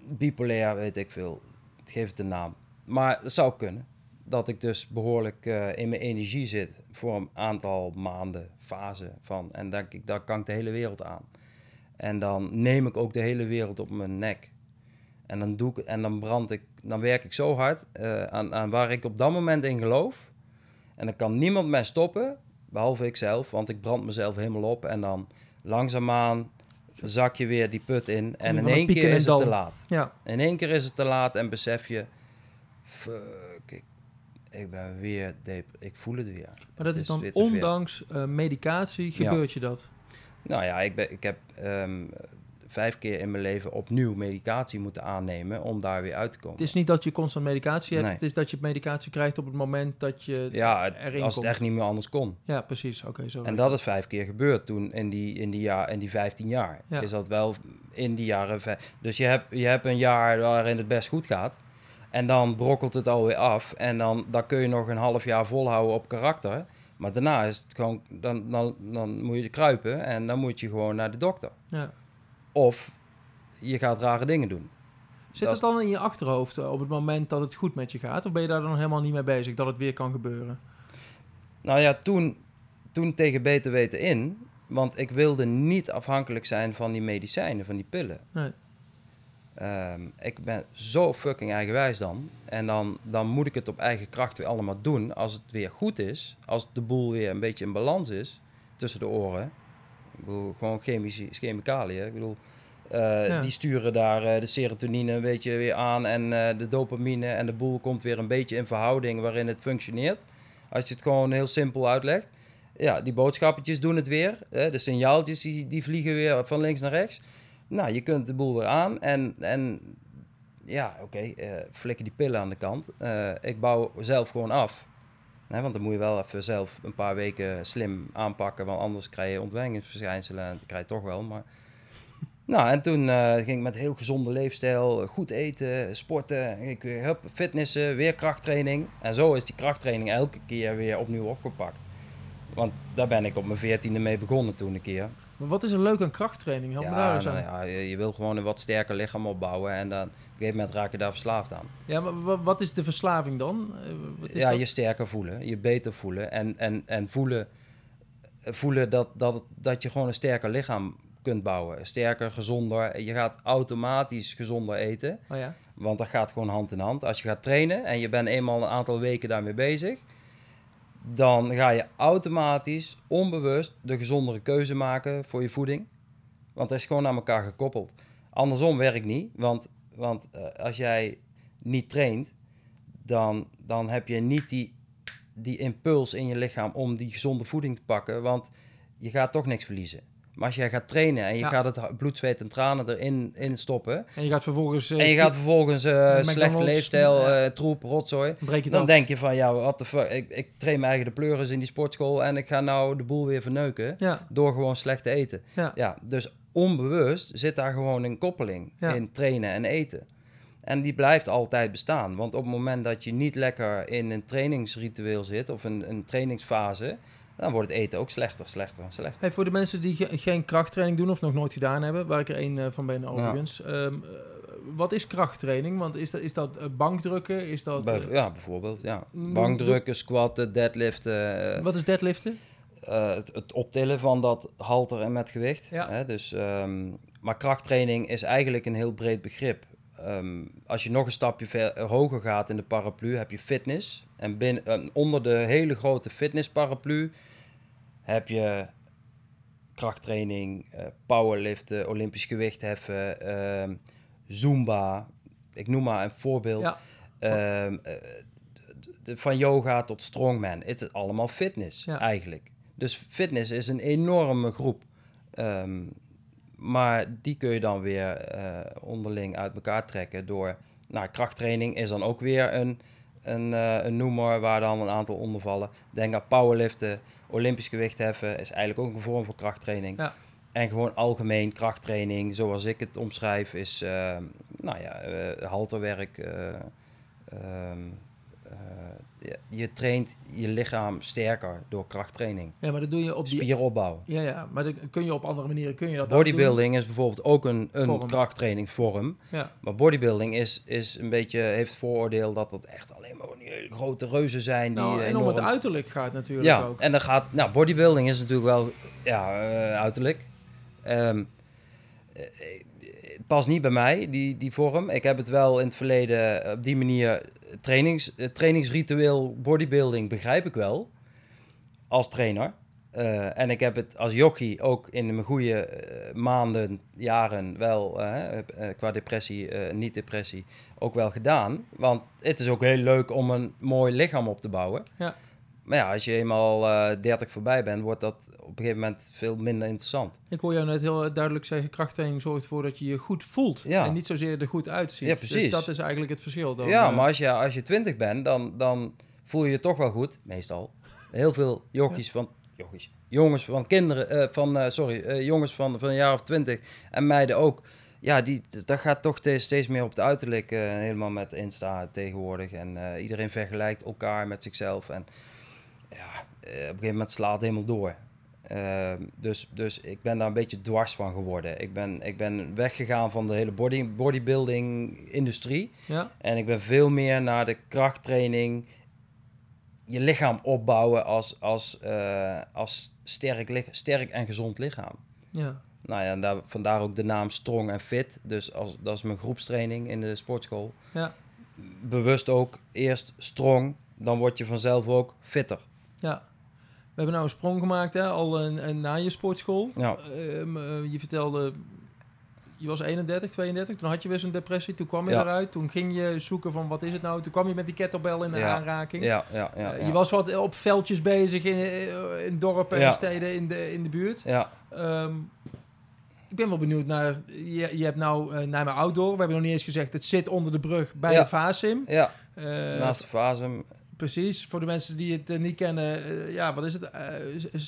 Bipolair, weet ik veel. Geef het een naam. Maar het zou kunnen. Dat ik dus behoorlijk eh, in mijn energie zit voor een aantal maanden, fase van. En dan, ik, dan kan ik de hele wereld aan. En dan neem ik ook de hele wereld op mijn nek. En dan, doe ik, en dan brand ik, dan werk ik zo hard eh, aan, aan waar ik op dat moment in geloof. En dan kan niemand mij stoppen, behalve ikzelf, want ik brand mezelf helemaal op. En dan langzaamaan zak je weer die put in. En in één keer is het te laat. Ja, In één keer is het te laat en besef je, fuck, ik, ben weer, ik voel het weer. maar dat Het is dan ondanks eh, medicatie Ja. gebeurt je dat. Nou ja, ik, ben, ik heb ehm, vijf keer in mijn leven opnieuw medicatie moeten aannemen om daar weer uit te komen. Het is niet dat je constant medicatie hebt. Nee. Het is dat je medicatie krijgt op het moment dat je ja, het- erin als het echt niet meer anders kon. Ja, precies. Oké, zo. En dat is vijf keer gebeurd toen in die, in die, jaar, in die 15 jaar. Ja. Is dat wel in die jaren. Dus je hebt, je hebt een jaar waarin het best goed gaat. En dan brokkelt het alweer af. En dan, dan kun je nog een half jaar volhouden op karakter. Maar daarna is het gewoon, dan, dan, dan moet je kruipen en dan moet je gewoon naar de dokter. Ja. Of je gaat rare dingen doen. Zit Dat het dan in je achterhoofd eh, op het moment dat het goed met je gaat? Of ben je daar dan helemaal niet mee bezig dat het weer kan gebeuren? Nou ja, toen, toen tegen beter weten in. Want ik wilde niet afhankelijk zijn van die medicijnen, van die pillen. Nee. Ehm, ik ben zo fucking eigenwijs dan. En dan, dan moet ik het op eigen kracht weer allemaal doen. Als het weer goed is. Als de boel weer een beetje in balans is. Tussen de oren. Ik bedoel, gewoon chemische chemicaliën. Ik bedoel, eh, Ja. die sturen daar eh, de serotonine een beetje weer aan. En eh, de dopamine. En de boel komt weer een beetje in verhouding waarin het functioneert. Als je het gewoon heel simpel uitlegt. Ja, die boodschappetjes doen het weer. Hè? De signaaltjes die, die vliegen weer van links naar rechts. Nou, je kunt de boel weer aan en, en ja, oké, eh, flikker die pillen aan de kant. Eh, ik bouw zelf gewoon af. Hè, want dan moet je wel even zelf een paar weken slim aanpakken, want anders krijg je ontwenningsverschijnselen en dat krijg je toch wel. Maar... Nou, en toen eh, ging ik met heel gezonde leefstijl, goed eten, sporten, ik hup, fitnessen, weer krachttraining. En zo is die krachttraining elke keer weer opnieuw opgepakt. Want daar ben ik op mijn veertiende mee begonnen toen een keer. Maar wat is er leuk aan krachttraining? Help me daar Ja, eens aan. nou ja, je, je wil gewoon een wat sterker lichaam opbouwen en dan op een gegeven moment raak je daar verslaafd aan. Ja, maar wa- wat is de verslaving dan? Eh, Wat is ja, dat? je sterker voelen, je beter voelen en, en, en voelen, voelen dat, dat, dat je gewoon een sterker lichaam kunt bouwen. Sterker, gezonder. Je gaat automatisch gezonder eten, Oh ja. want dat gaat gewoon hand in hand. Als je gaat trainen en je bent eenmaal een aantal weken daarmee bezig, dan ga je automatisch, onbewust, de gezondere keuze maken voor je voeding. Want dat is gewoon aan elkaar gekoppeld. Andersom werkt niet, want, want eh, als jij niet traint, dan, dan heb je niet die, die impuls in je lichaam om die gezonde voeding te pakken, want je gaat toch niks verliezen. Maar als jij gaat trainen en je Ja. gaat het bloed, zweet en tranen erin in stoppen, En je gaat vervolgens... eh, en je gaat vervolgens eh slechte leefstijl, eh, troep, rotzooi, dan af. denk je van, ja, wat de fuck, ik, ik train mijn eigen de pleuris in die sportschool en ik ga nou de boel weer verneuken Ja, door gewoon slecht te eten. ja. Ja, dus onbewust zit daar gewoon een koppeling in trainen en eten. En die blijft altijd bestaan. Want op het moment dat je niet lekker in een trainingsritueel zit of een, een trainingsfase, dan wordt het eten ook slechter, slechter en slechter. Hey, voor de mensen die ge- geen krachttraining doen of nog nooit gedaan hebben, waar ik er één eh, van ben overigens. ehm, eh, wat is krachttraining? Want is dat, is dat eh, bankdrukken? Is dat, Bij- eh, ja, bijvoorbeeld. Ja. Bankdrukken, squatten, deadliften. eh, wat is deadliften? eh, het, het optillen van dat halter en met gewicht. Ja. Hè? Dus, ehm, maar krachttraining is eigenlijk een heel breed begrip. Ehm, als je nog een stapje ver, eh, hoger gaat in de paraplu, heb je fitness. En binnen, eh, onder de hele grote fitnessparaplu heb je krachttraining, eh, powerliften, olympisch gewicht heffen, ehm, zumba. Ik noem maar een voorbeeld. Ja. Ehm, eh, van yoga tot strongman. Het is allemaal fitness Ja. eigenlijk. Dus fitness is een enorme groep. Ehm, maar die kun je dan weer onderling uit elkaar trekken door... Nou, krachttraining is dan ook weer een, een, eh, een noemer waar dan een aantal onder vallen. Denk aan powerliften, olympisch gewicht heffen is eigenlijk ook een vorm van krachttraining. Ja. En gewoon algemeen krachttraining, zoals ik het omschrijf, is eh, nou ja, eh, halterwerk. eh, ehm, eh, je, traint je lichaam sterker door krachttraining. Ja, maar dat doe je op die... Spieropbouw. Ja, ja, maar dat kun je op andere manieren kun je dat Bodybuilding is bijvoorbeeld ook een, een Vorm. krachttrainingsvorm. doen. Ja, Maar bodybuilding is, is een beetje, heeft het vooroordeel dat het echt alleen maar die grote reuzen zijn. Die nou, en om het uiterlijk gaat natuurlijk Ja, ook. en dan gaat, nou, bodybuilding is natuurlijk wel, ja, eh, uiterlijk. Ehm, eh, het past niet bij mij, die, die vorm. Ik heb het wel in het verleden op die manier, trainings, eh, trainingsritueel bodybuilding begrijp ik wel, als trainer. Eh, en ik heb het als jochie ook in mijn goede eh, maanden, jaren wel, qua depressie, eh, niet depressie, ook wel gedaan. Want het is ook heel leuk om een mooi lichaam op te bouwen. Ja. Maar ja, als je eenmaal eh 30 voorbij bent, wordt dat op een gegeven moment veel minder interessant. Ik hoor jou net heel duidelijk zeggen, krachttraining zorgt ervoor dat je je goed voelt. Ja. En niet zozeer er goed uitziet. Ja, precies. Dus dat is eigenlijk het verschil dan. ja, eh. maar als je, als je 20 bent, dan, dan voel je je toch wel goed, meestal. Heel veel jochies van, jochies, jongens van kinderen, eh, van, eh, sorry, eh, jongens van, van een jaar of 20 en meiden ook. Ja, die, dat gaat toch te- steeds meer op het uiterlijk, eh, helemaal met Insta tegenwoordig. En eh, iedereen vergelijkt elkaar met zichzelf. En ja, eh, op een gegeven moment slaat het helemaal door. Ehm, dus, dus ik ben daar een beetje dwars van geworden. Ik ben, ik ben weggegaan van de hele body, bodybuilding-industrie. Ja, En ik ben veel meer naar de krachttraining, je lichaam opbouwen als, als, eh, als sterk, sterk en gezond lichaam. ja. Nou ja, daar, vandaar ook de naam Strong en Fit. Dus als, dat is mijn groepstraining in de sportschool. Ja. Bewust ook eerst strong, dan word je vanzelf ook fitter. Ja. We hebben nou een sprong gemaakt, hè, al een, een, na je sportschool. Ja. Ehm, eh, je vertelde, je was 31, 32, toen had je weer zo'n depressie, toen kwam je Ja. eruit, toen ging je zoeken van wat is het nou, toen kwam je met die kettlebell in de Ja. aanraking. Ja, ja, ja. Eh, ja. Je was wat op veldjes bezig in, eh, in dorpen en steden in de, in de buurt. Ja, Ehm, ik ben wel benieuwd naar, je, je hebt nou naar mijn outdoor, we hebben nog niet eens gezegd, het zit onder de brug bij Ja. de Vasim. ja. Naast de fasum. Precies, voor de mensen die het eh, niet kennen, eh, ja, wat is het? Eh,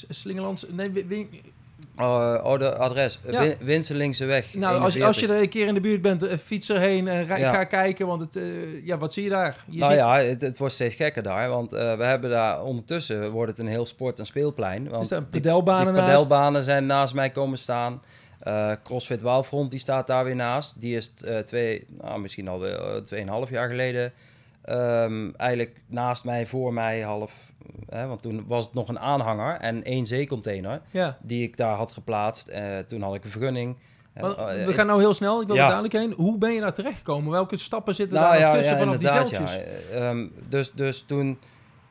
Slingelands, nee, Wi- Win- Oh, oh, de adres. Ja. Winselingse Nou, als, je- als je er een keer in de buurt bent, fiets erheen en Ja. ga kijken, want het, ja, wat zie je daar? Je nou ziet- ja, het, het wordt steeds gekker daar, want we hebben daar ondertussen wordt het een heel sport- en speelplein. Want is daar een die- pedelbanen die padelbanen zijn naast mij komen staan. CrossFit Waalfront die staat daar weer naast. Die is twee, nou, misschien al wel, eh, tweeënhalf jaar geleden ehm, eigenlijk naast mij, voor mij half. Hè, want toen was het nog een aanhanger en één zeecontainer Ja, die ik daar had geplaatst. Eh, toen had ik een vergunning. Eh, eh, we gaan nou heel snel, ik wil ja. er dadelijk heen. Hoe ben je daar terechtgekomen? Welke stappen zitten Nou daar ja, tussen ja, vanaf die veldjes? ja. Eh, ehm, dus dus toen,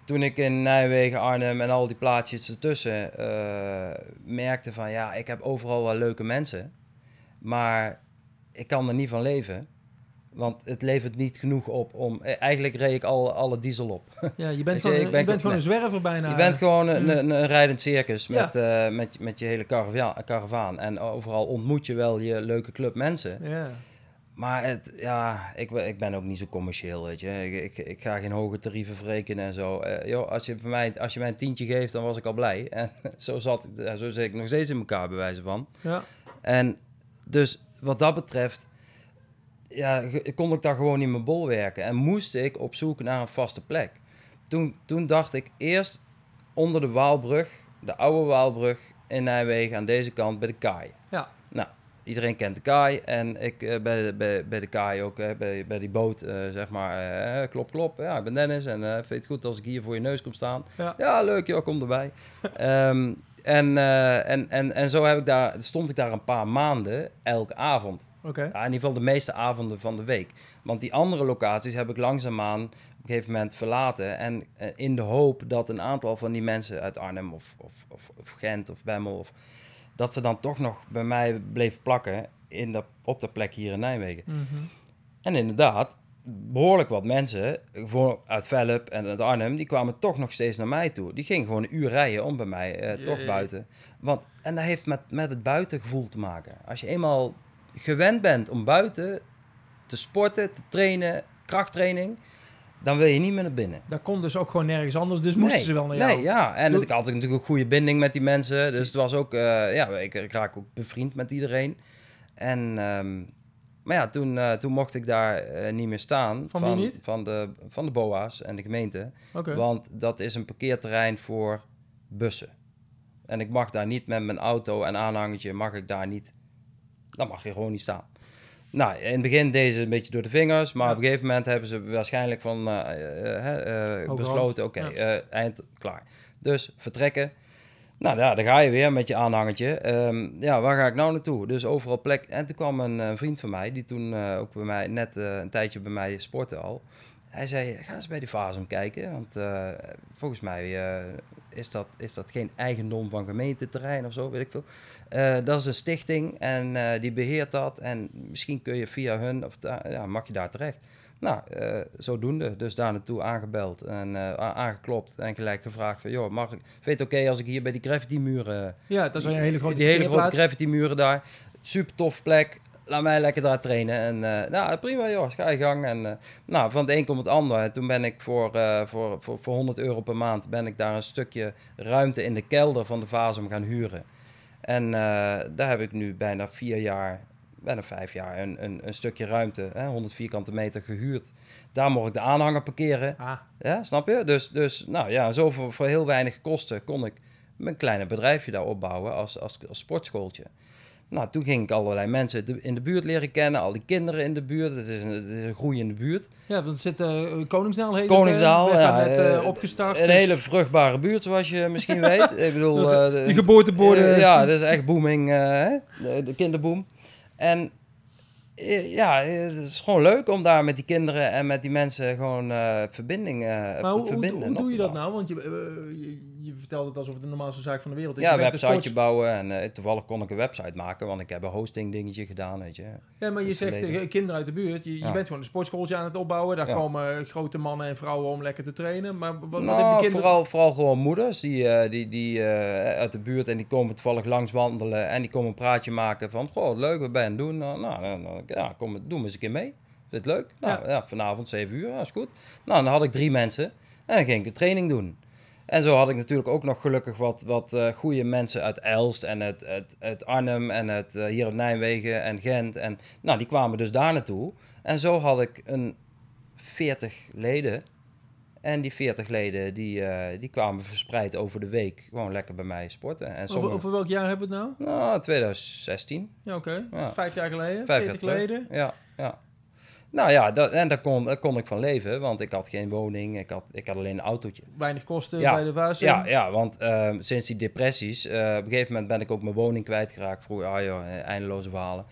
toen ik in Nijmegen, Arnhem en al die plaatsjes ertussen eh, merkte van ja, ik heb overal wel leuke mensen, maar ik kan er niet van leven. Want het levert niet genoeg op om... eh, Eigenlijk reed ik al alle diesel op. Ja, je bent je, gewoon, je ben- bent gewoon een zwerver bijna. je bent gewoon een, een, een rijdend circus Ja. met, eh, met, met je hele caravaan. En overal ontmoet je wel je leuke club mensen. Ja. Maar het, ja, ik, ben- ik ben ook niet zo commercieel, weet je. Ik, ik, ik ga geen hoge tarieven verrekenen en zo. Eh, joh, als, je voor mij, als je mij een tientje geeft, dan was ik al blij. En zo, zat, zo zit ik nog steeds in elkaar, bij wijze van. Ja. En dus wat dat betreft, ja, kon ik daar gewoon in mijn bol werken. En moest ik op zoek naar een vaste plek. Toen, toen dacht ik eerst onder de Waalbrug, de oude Waalbrug in Nijmegen, aan deze kant bij de Kaai. Ja. Nou, iedereen kent de Kaai. En ik eh, bij, de, bij, bij de Kaai ook, hè, bij, bij die boot, eh, zeg maar, eh, klop, klop. Ja, ik ben Dennis en vind je het goed als ik hier voor je neus kom staan? Ja. leuk, joh, kom erbij. Ehm, en, en, en, en zo heb ik daar, stond ik daar een paar maanden, elke avond. Ja, in ieder geval de meeste avonden van de week. Want die andere locaties heb ik langzaamaan op een gegeven moment verlaten. En eh, in de hoop dat een aantal van die mensen uit Arnhem of, of, of, of Gent of Bemmel... Of, dat ze dan toch nog bij mij bleef plakken in de, op de plek hier in Nijmegen. Mhm. En inderdaad, behoorlijk wat mensen, gewoon uit Velp en uit Arnhem, die kwamen toch nog steeds naar mij toe. Die gingen gewoon een uur rijden om bij mij, eh, toch buiten. Want, en dat heeft met, met het buitengevoel te maken. Als je eenmaal gewend bent om buiten te sporten, te trainen, krachttraining, dan wil je niet meer naar binnen. Dat kon dus ook gewoon nergens anders, dus moesten Nee, ze wel naar jou. Nee, ja. En Doe- ik had natuurlijk een goede binding met die mensen. Dus het was ook, eh, ja, ik, ik raak ook bevriend met iedereen. En, ehm, maar ja, toen, eh, toen mocht ik daar eh, niet meer staan. Van wie niet? Van de, van de BOA's en de gemeente. Want dat is een parkeerterrein voor bussen. En ik mag daar niet met mijn auto en aanhangertje, mag ik daar niet, dan mag je gewoon niet staan. Nou, in het begin deden ze een beetje door de vingers, maar Ja. op een gegeven moment hebben ze waarschijnlijk van eh, eh, eh, besloten, oké, Ja. eind, klaar. Dus vertrekken. Nou ja, daar ga je weer met je aanhangertje. Ehm, ja, waar ga ik nou naartoe? Dus overal plek. En toen kwam een eh, vriend van mij, die toen ook bij mij, net een tijdje bij mij sportte al. Hij zei, ga eens bij die Fasum kijken, want eh, volgens mij eh, is, dat, is dat geen eigendom van gemeenteterrein of zo, weet ik veel. Eh, dat is een stichting en die beheert dat en misschien kun je via hun, of ja, mag je daar terecht. Nou, zodoende. Dus daar naartoe aangebeld en aangeklopt en gelijk gevraagd van, joh, mag ik, vind je het oké als ik hier bij die graffiti-muren... Ja, dat is een hele grote Die hele grote parkeerplaats. graffiti-muren daar. Super tof plek. Laat mij lekker daar trainen. En eh, nou, prima joh, ga je gang. En eh, nou, van het een komt het ander. En toen ben ik voor, eh, voor, voor, voor 100 euro per maand... ben ik daar een stukje ruimte in de kelder van de Vasum gaan huren. En daar heb ik nu bijna vier jaar, bijna vijf jaar... een, een, een stukje ruimte, hè, 100 vierkante meter gehuurd. Daar mocht ik de aanhanger parkeren. Ah, Ja, snap je? Dus, dus nou ja, zo voor, voor heel weinig kosten kon ik mijn kleine bedrijfje daar opbouwen als, als, als sportschooltje. Nou, toen ging ik allerlei mensen in de buurt leren kennen, al die kinderen in de buurt. Het is een, het is een groeiende buurt. ja, het zit eh, Koningsdaal heet Koningsdaal, eh, ja, net eh, opgestart. Een dus hele vruchtbare buurt, zoals je misschien weet. Ik bedoel, de- die geboorteborden. ja, dat is echt booming, hè? De, de kinderboom. En ja, het is gewoon leuk om daar met die kinderen en met die mensen gewoon eh, verbinding maar te hoe, hoe, verbinden. hoe op doe je dat nou? Want je, je, je vertelt het alsof het de normaalste zaak van de wereld is. Ja, een websiteje sports- bouwen en eh, toevallig kon ik een website maken, want ik heb een hosting dingetje gedaan, weet je. Ja, maar je zegt verleden. tegen kinderen uit de buurt, je, je Ja. bent gewoon een sportschooltje aan het opbouwen. Daar Ja. komen grote mannen en vrouwen om lekker te trainen. Maar wat, wat nou, hebben kinderen... vooral, vooral gewoon moeders die, eh, die, die eh, uit de buurt en die komen toevallig langs wandelen en die komen een praatje maken van, goh, leuk, wat ben je aan het doen? Nou, nou, ja, kom, doe eens een keer mee. Vind je het leuk? Nou, ja. vanavond 7 uur, dat is goed. Nou, dan had ik drie mensen en dan ging ik een training doen. En zo had ik natuurlijk ook nog gelukkig wat, wat eh, goede mensen uit Elst en uit, uit, uit Arnhem en uit, eh, hier uit Nijmegen en Gent. En nou, die kwamen dus daar naartoe. En zo had ik een 40 leden. En die 40 leden die, eh, die kwamen verspreid over de week gewoon lekker bij mij sporten. En Over, sommige, over welk jaar hebben we het nou? nou, 2016. Ja, oké. Ja. Vijf jaar geleden, Vijf 40 jaar leden. Ja, ja. Nou ja, dat, en daar kon, daar kon ik van leven, want ik had geen woning, ik had, ik had alleen een autootje. Weinig kosten Ja, bij de Vazen. Ja, ja want ehm, sinds die depressies, eh, op een gegeven moment ben ik ook mijn woning kwijtgeraakt. Vroeger, ah joh, eh, eindeloze verhalen.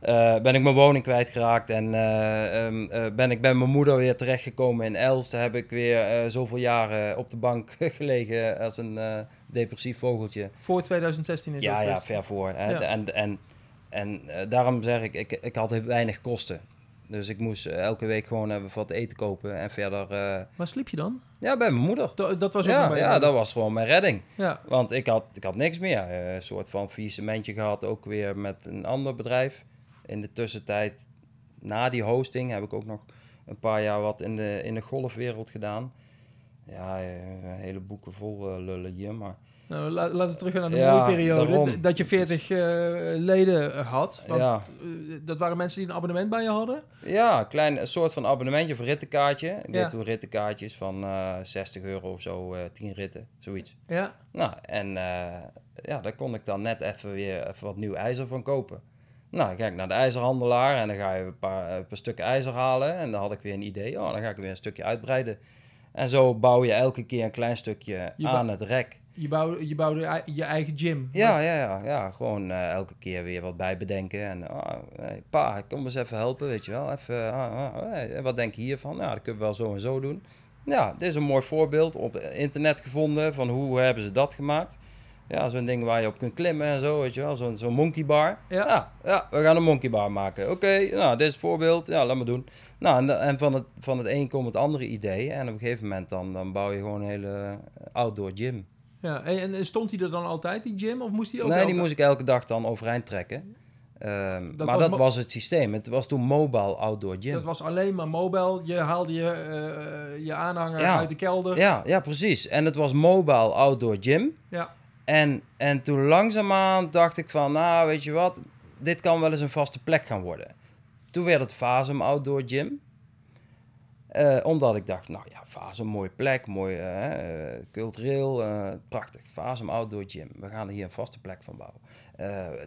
Eh, ben ik mijn woning kwijtgeraakt en eh, ehm, eh, ben ik bij mijn moeder weer terechtgekomen in Elst. Daar heb ik weer zoveel jaren op de bank gelegen als een depressief vogeltje. Voor 2016 is Ja, dat ja, best. ver voor. Hè. Ja. En, en, en daarom zeg ik, ik, ik had heel weinig kosten. Dus ik moest eh, elke week gewoon even wat eten kopen en verder... eh, Waar sliep je dan? ja, bij mijn moeder. Dat, dat was ook Ja, ja, dat was gewoon mijn redding. Ja, Want ik had, ik had niks meer. Eh, Een soort van faillissementje gehad, ook weer met een ander bedrijf. In de tussentijd, na die hosting, heb ik ook nog een paar jaar wat in de, in de golfwereld gedaan. Ja, eh, hele boeken vol lullen hier, maar... nou, la- laten we teruggaan naar de Ja, mooie periode. daarom. Dat je 40 eh, leden had. Want, Ja. eh, dat waren mensen die een abonnement bij je hadden. Ja, een klein een soort van abonnementje of rittenkaartje. Ik Ja. deed toen rittenkaartjes van eh 60 euro of zo, eh 10 ritten, zoiets. Ja, Nou, en eh, ja, daar kon ik dan net even weer even wat nieuw ijzer van kopen. Nou, dan ga ik naar de ijzerhandelaar en dan ga je een paar, een paar stukken ijzer halen. En dan had ik weer een idee, oh, dan ga ik weer een stukje uitbreiden. En zo bouw je elke keer een klein stukje Je aan het rek. Je bouwde, je bouwde je eigen gym. Ja, ja, ja, ja. gewoon eh, elke keer weer wat bij bedenken. En oh, hey, pa, kom eens even helpen, weet je wel. Even, ah, ah, hey, wat denk je hiervan? Nou, dat kunnen we wel zo en zo doen. Ja, dit is een mooi voorbeeld op internet gevonden van hoe hebben ze dat gemaakt. Ja, zo'n ding waar je op kunt klimmen en zo, weet je wel. Zo'n zo'n monkey bar. Ja. Ja, ja, we gaan een monkey bar maken. Oké, nou, dit is het voorbeeld. Ja, laat maar doen. Nou, en, en van, het, van het een komt het andere idee. En op een gegeven moment dan, dan bouw je gewoon een hele outdoor gym. Ja, en, en stond hij er dan altijd, die gym? Of moest hij ook Nee, die moest ik elke dag dan overeind trekken. Ehm, Dat maar was dat was het systeem. Het was toen mobile outdoor gym. Dat was alleen maar mobile. Je haalde je, eh, je aanhanger Ja. uit de kelder. Ja, ja, precies. En het was mobile outdoor gym. Ja. En, en toen langzaamaan dacht ik van, nou, weet je wat, dit kan wel eens een vaste plek gaan worden. Toen werd het Fasum Outdoor Gym. Eh, omdat ik dacht, nou ja, Fasum, mooie plek, mooi eh, cultureel, eh, prachtig. Fasum Outdoor Gym. We gaan er hier een vaste plek van bouwen.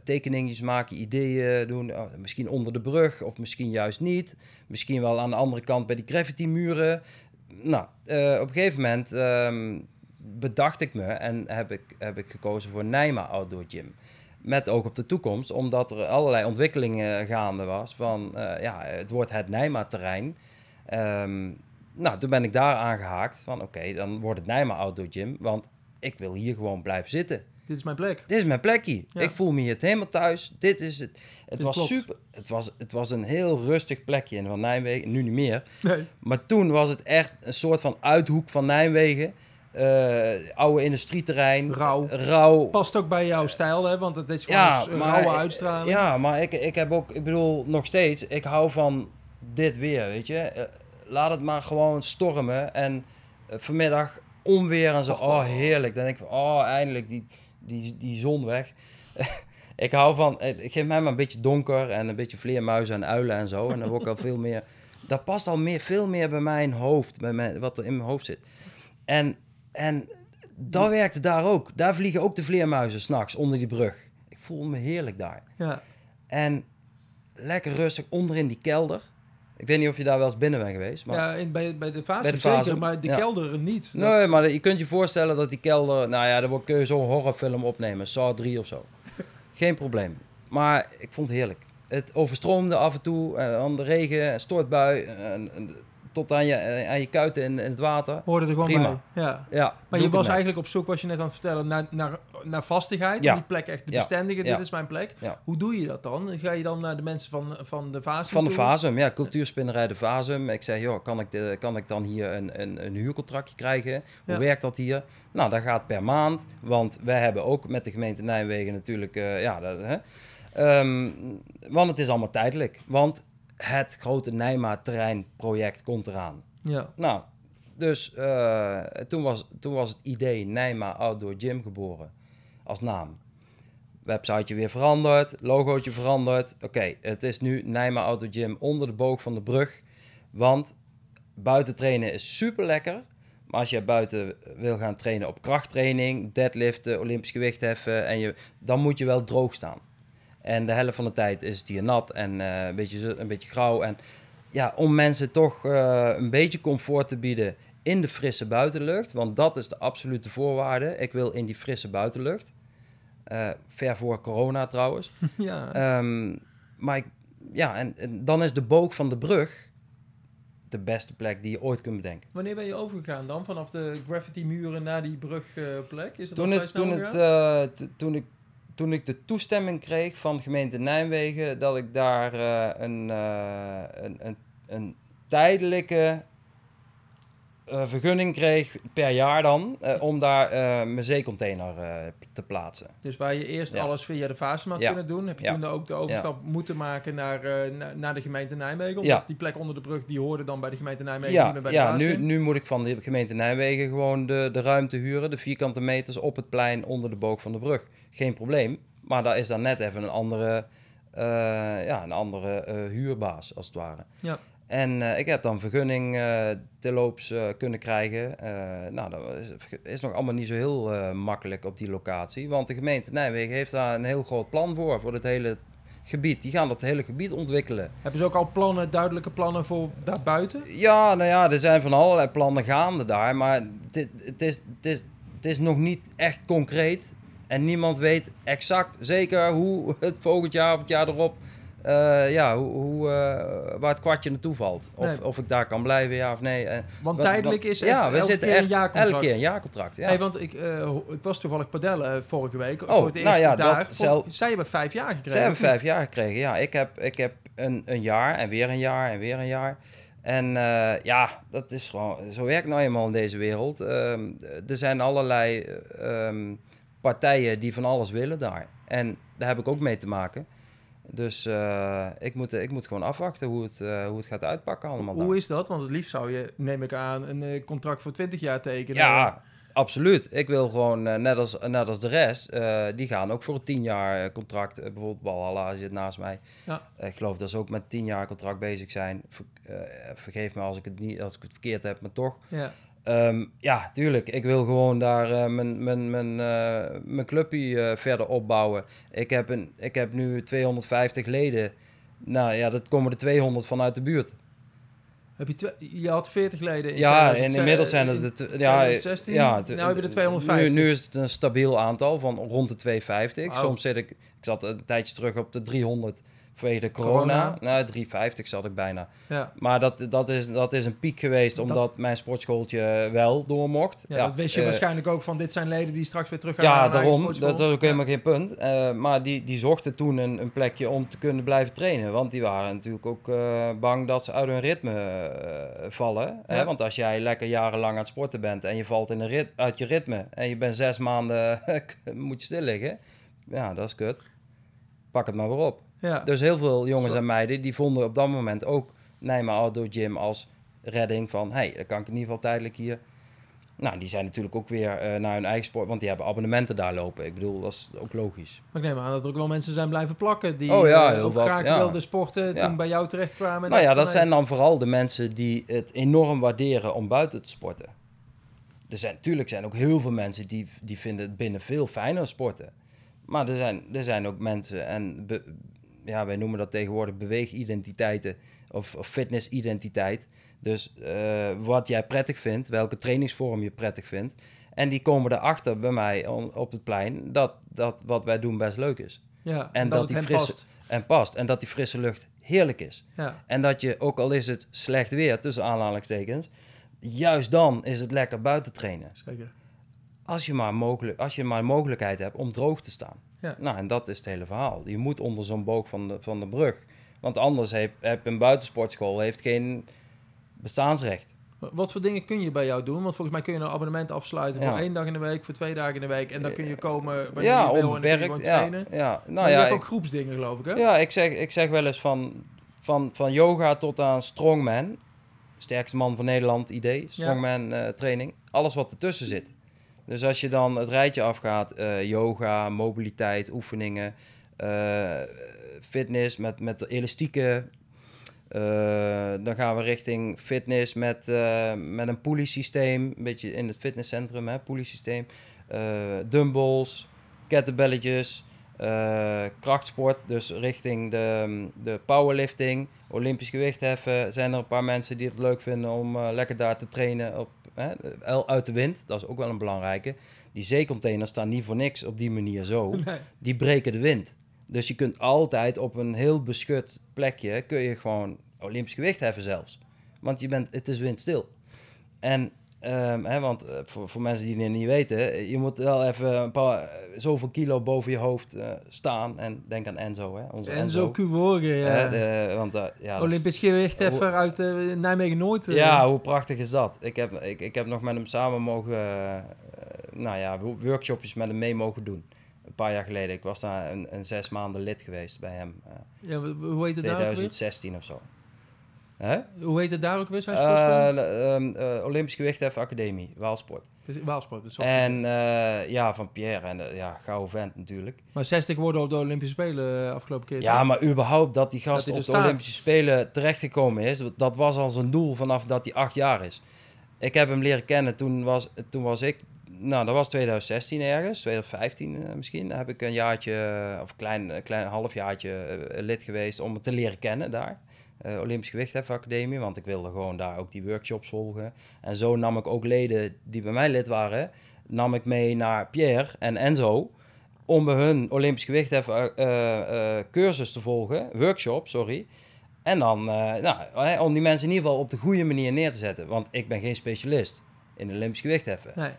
Tekeningetjes maken, ideeën doen. Oh, misschien onder de brug of misschien juist niet. Misschien wel aan de andere kant bij die graffiti muren. Nou, op een gegeven moment ehm, bedacht ik me en heb ik, heb ik gekozen voor Nijma Outdoor Gym. Met oog op de toekomst, omdat er allerlei ontwikkelingen gaande was van, ja, het wordt het Nijma-terrein. Ehm, nou, toen ben ik daar aangehaakt van, oké, dan wordt het Nijma Outdoor Gym, want ik wil hier gewoon blijven zitten. Dit is mijn plek. Dit is mijn plekje. Ja. Ik voel me hier helemaal thuis. Dit is het. Het Dit was klopt. super. Het was, het was een heel rustig plekje in van Nijmegen. Nu niet meer. Nee. Maar toen was het echt een soort van uithoek van Nijmegen. Eh, oude industrieterrein. Rauw. Rauw. Past ook bij jouw stijl, hè? Want het is gewoon Ja, een rauwe uitstraling. Ja, maar ik, ik heb ook, ik bedoel, nog steeds, ik hou van dit weer, weet je. Eh, laat het maar gewoon stormen en eh, vanmiddag onweer en zo. Oh, heerlijk. Dan denk ik oh, eindelijk die, die, die zon weg. ik hou van, eh, geef mij maar een beetje donker en een beetje vleermuizen en uilen en zo. En dan word ik al veel meer, dat past al meer, veel meer bij mijn hoofd, bij mijn, wat er in mijn hoofd zit. En, en dat werkte daar ook. Daar vliegen ook de vleermuizen s'nachts onder die brug. Ik voel me heerlijk daar. Ja. En lekker rustig onderin die kelder. Ik weet niet of je daar wel eens binnen bent geweest. Maar... Ja, in, bij, bij de fase zeker, maar de ja. kelder niet. Dat- Nee, maar je kunt je voorstellen dat die kelder... Nou ja, daar kun je zo'n horrorfilm opnemen. Saw 3 of zo. Geen probleem. Maar ik vond het heerlijk. Het overstroomde af en toe. eh, aan de regen, stortbui. en- en tot aan je, eh, aan je kuiten in, in het water. Hoorde er gewoon Prima. bij. Ja. Ja, Maar je was eigenlijk op zoek, was je net aan het vertellen, naar, naar, naar vastigheid. Ja. Die plek echt bestendigen. Dit is mijn plek. Ja. Hoe doe je dat dan? Ga je dan naar de mensen van, van de fase Van de toe? Fasum, ja, cultuurspinnerij de Fasum. Ik zei, joh, kan ik, de, kan ik dan hier een, een, een huurcontractje krijgen? Hoe werkt dat hier? Nou, dat gaat per maand, want wij hebben ook met de gemeente Nijmegen natuurlijk, eh, ja, dat, hè. Ehm, want het is allemaal tijdelijk. Want het grote Nijma terreinproject komt eraan. Ja. Nou, Dus eh, toen, was, toen was het idee Nijma Outdoor Gym geboren als naam. Websiteje weer veranderd, logootje veranderd. Oké, het is nu Nijma Outdoor Gym onder de boog van de brug. Want buiten trainen is super lekker. Maar als je buiten wil gaan trainen op krachttraining, deadliften, olympisch gewicht heffen, en je, dan moet je wel droog staan. En de helft van de tijd is het hier nat en eh, een, beetje, een beetje grauw. En ja, om mensen toch eh, een beetje comfort te bieden in de frisse buitenlucht. Want dat is de absolute voorwaarde. Ik wil in die frisse buitenlucht. Eh, ver voor corona trouwens. ja. Ehm, maar ik, ja, en, en dan is de boog van de brug de beste plek die je ooit kunt bedenken. Wanneer ben je overgegaan dan? Vanaf de graffiti muren naar die brugplek? is dat Toen, het, toen, het, toen, ik, toen ik de toestemming kreeg van gemeente Nijmegen dat ik daar eh, een, eh, een, een, een tijdelijke eh, vergunning kreeg per jaar dan, eh, om daar eh, mijn zeecontainer te plaatsen. Dus waar je eerst Ja. alles via de Vaasmat Ja. kunnen doen, heb je Ja. toen ook de overstap moeten maken naar, na- naar de gemeente Nijmegen. Omdat die plek onder de brug, die hoorde dan bij de gemeente Nijmegen, niet Ja, meer bij de ja nu, nu moet ik van de gemeente Nijmegen gewoon de, de ruimte huren, de vierkante meters op het plein onder de boog van de brug. Geen probleem, maar daar is dan net even een andere, ja, een andere huurbaas, als het ware. Ja. En eh, ik heb dan vergunning eh terloops eh, kunnen krijgen. Nou, dat is, is nog allemaal niet zo heel makkelijk op die locatie. Want de gemeente Nijmegen heeft daar een heel groot plan voor, voor het hele gebied. Die gaan dat hele gebied ontwikkelen. Hebben ze ook al plannen, duidelijke plannen voor daarbuiten? Ja, nou ja, er zijn van allerlei plannen gaande daar, maar het, is, het, is, het is nog niet echt concreet. En niemand weet exact zeker hoe het volgend jaar of het jaar erop, eh, ja, hoe, hoe, eh, waar het kwartje naartoe valt. Of, Nee. of ik daar kan blijven, ja of nee. En Want wat- tijdelijk wat- is ja, we elke zitten keer echt een jaarcontract. elke keer een jaarcontract. Ja. Hey, want ik, eh, ik was toevallig padellen eh, vorige week. Oh, voor het nou ja, dat daar. zelf- Zij hebben vijf jaar gekregen. Ze hebben vijf jaar gekregen, ja. Ik heb, ik heb een, een jaar en weer een jaar en weer een jaar. En eh, ja, dat is gewoon, zo werkt nou eenmaal in deze wereld. Ehm, er zijn allerlei eh, ehm, partijen die van alles willen daar. En daar heb ik ook mee te maken. Dus eh, ik, moet, ik moet gewoon afwachten hoe het, eh, hoe het gaat uitpakken allemaal. daar. Hoe is dat? Want het liefst zou je, neem ik aan, een eh, contract voor 20 jaar tekenen. Ja, absoluut. Ik wil gewoon, eh, net, als, net als de rest, eh, die gaan ook voor een tien jaar eh, contract. Eh, bijvoorbeeld Walhalla zit naast mij. Ja. Eh, ik geloof dat ze ook met tien jaar contract bezig zijn. Ver- eh, vergeef me als ik, het niet, als ik het verkeerd heb, maar toch. Ja. Ehm, ja, tuurlijk. Ik wil gewoon daar eh, mijn, mijn, mijn, eh, mijn clubje eh, verder opbouwen. Ik heb, een, ik heb nu 250 leden. Nou ja, dat komen er 200 vanuit de buurt. Heb je, je had 40 leden in Ja, en 2000 inmiddels zijn het... in het ja, 2016? ja, nou heb je er 250. Nu, nu is het een stabiel aantal van rond de 250. Wauw. Soms zit ik... Ik zat een tijdje terug op de 300 vanwege de corona. Corona. Nou, 350 zat ik bijna. Ja. Maar dat, dat, is, dat is een piek geweest Dat- omdat mijn sportschooltje wel door mocht. Ja, dat wist je eh, waarschijnlijk ook van dit zijn leden die straks weer terug gaan naar Ja, daarom. Dat is ook helemaal geen punt. Eh, maar die, die zochten toen een, een plekje om te kunnen blijven trainen. Want die waren natuurlijk ook eh, bang dat ze uit hun ritme vallen. Hè? Want als jij lekker jarenlang aan het sporten bent en je valt in een rit, uit je ritme en je bent zes maanden, moet je stil liggen. Ja, dat is kut. Pak het maar weer op. Ja. Dus heel veel jongens Zo. en meiden die vonden op dat moment ook Nijmegen Outdoor Gym als redding van... hé, hey, dan kan ik in ieder geval tijdelijk hier... Nou, die zijn natuurlijk ook weer eh, naar hun eigen sport... want die hebben abonnementen daar lopen. Ik bedoel, dat is ook logisch. Maar ik neem aan dat er ook wel mensen zijn blijven plakken die Oh ja, eh, heel ook wat, graag ja. wilden sporten, Ja. toen bij jou terechtkwamen. en nou ja, dat zijn dan vooral de mensen die het enorm waarderen om buiten te sporten. Er zijn natuurlijk zijn ook heel veel mensen die, die vinden het binnen veel fijner sporten. Maar er zijn, er zijn ook mensen, en be- ja, wij noemen dat tegenwoordig beweegidentiteiten of, of fitnessidentiteit. Dus eh, wat jij prettig vindt, welke trainingsvorm je prettig vindt. En die komen erachter bij mij on- op het plein dat, dat wat wij doen best leuk is. ja, en dat, die frisse- past. En past. En dat die frisse lucht heerlijk is. Ja. En dat je, ook al is het slecht weer, tussen aanhalingstekens, juist dan is het lekker buiten trainen. Zeker. Als je maar, mogelijk, als je maar een mogelijkheid hebt om droog te staan. Ja. Nou, en dat is het hele verhaal. Je moet onder zo'n boog van de, van de brug. Want anders heb, heb een buitensportschool heeft geen bestaansrecht. Wat voor dingen kun je bij jou doen? Want volgens mij kun je een abonnement afsluiten Ja. voor één dag in de week, voor twee dagen in de week. En dan kun je komen wanneer ja, je wil en je gewoon. Ja, trainen. ja. maar Nou je ja, hebt ik, ook groepsdingen, geloof ik, hè? ja ik, zeg, ik zeg wel eens van, van, van yoga tot aan strongman. sterkste man van Nederland idee, strongman eh, training. Alles wat ertussen zit. Dus als je dan het rijtje afgaat, eh, yoga, mobiliteit, oefeningen, eh, fitness met, met elastieken. eh, dan gaan we richting fitness met, met een pulley systeem. Een beetje in het fitnesscentrum, hè, pulley systeem. Dumbbells, kettlebelletjes, krachtsport. Dus richting de, de powerlifting, olympisch gewichtheffen. Zijn er een paar mensen die het leuk vinden om lekker daar te trainen op, hè, uit de wind. Dat is ook wel een belangrijke. Die zeecontainers staan niet voor niks op die manier zo Nee. die breken de wind. Dus je kunt altijd op een heel beschut plekje, kun je gewoon Olympisch gewicht heffen zelfs. Want je bent, het is windstil. En, ehm, hè, want eh, voor, voor mensen die het niet weten, je moet wel even een paar, eh, zoveel kilo boven je hoofd eh, staan. En denk aan Enzo, hè, onze En Enzo. zo Kuborgen, ja. De- want, ja, Olympisch gewichtheffer uit eh, Nijmegen-Noord. ja, hoe prachtig is dat? Ik heb, ik, ik heb nog met hem samen mogen, nou ja, wo- workshopjes met hem mee mogen doen. Een paar jaar geleden. Ik was daar een, een zes maanden lid geweest bij hem. Ja, hoe heet het daar ook weer? 2016 of zo. Hè? Hoe heet het daar ook weer, zijn sportschool? Eh, ehm, eh, Olympisch Gewichtheffen Academie, Waalsport. Is Waalsport. dus En eh, ja, van Pierre. En eh, ja, gouden vent natuurlijk. Maar 60 worden op de Olympische Spelen eh, afgelopen keer. Ja, maar überhaupt dat die gast er op de staat. Olympische Spelen terechtgekomen is, dat was al zijn doel vanaf dat hij acht jaar is. Ik heb hem leren kennen, toen was, toen was ik, nou dat was 2016 ergens, 2015 eh, misschien, heb ik een jaartje, eh, of een klein, klein halfjaartje eh, lid geweest om het te leren kennen daar. Eh, Olympisch Gewichtheffen Academie, want ik wilde gewoon daar ook die workshops volgen. En zo nam ik ook leden die bij mij lid waren, nam ik mee naar Pierre en Enzo om bij hun Olympisch gewichtheffen eh, eh, cursus te volgen, workshop, sorry. En dan, nou, hè, om die mensen in ieder geval op de goede manier neer te zetten. Want ik ben geen specialist in Olympisch gewichtheffen. Nee,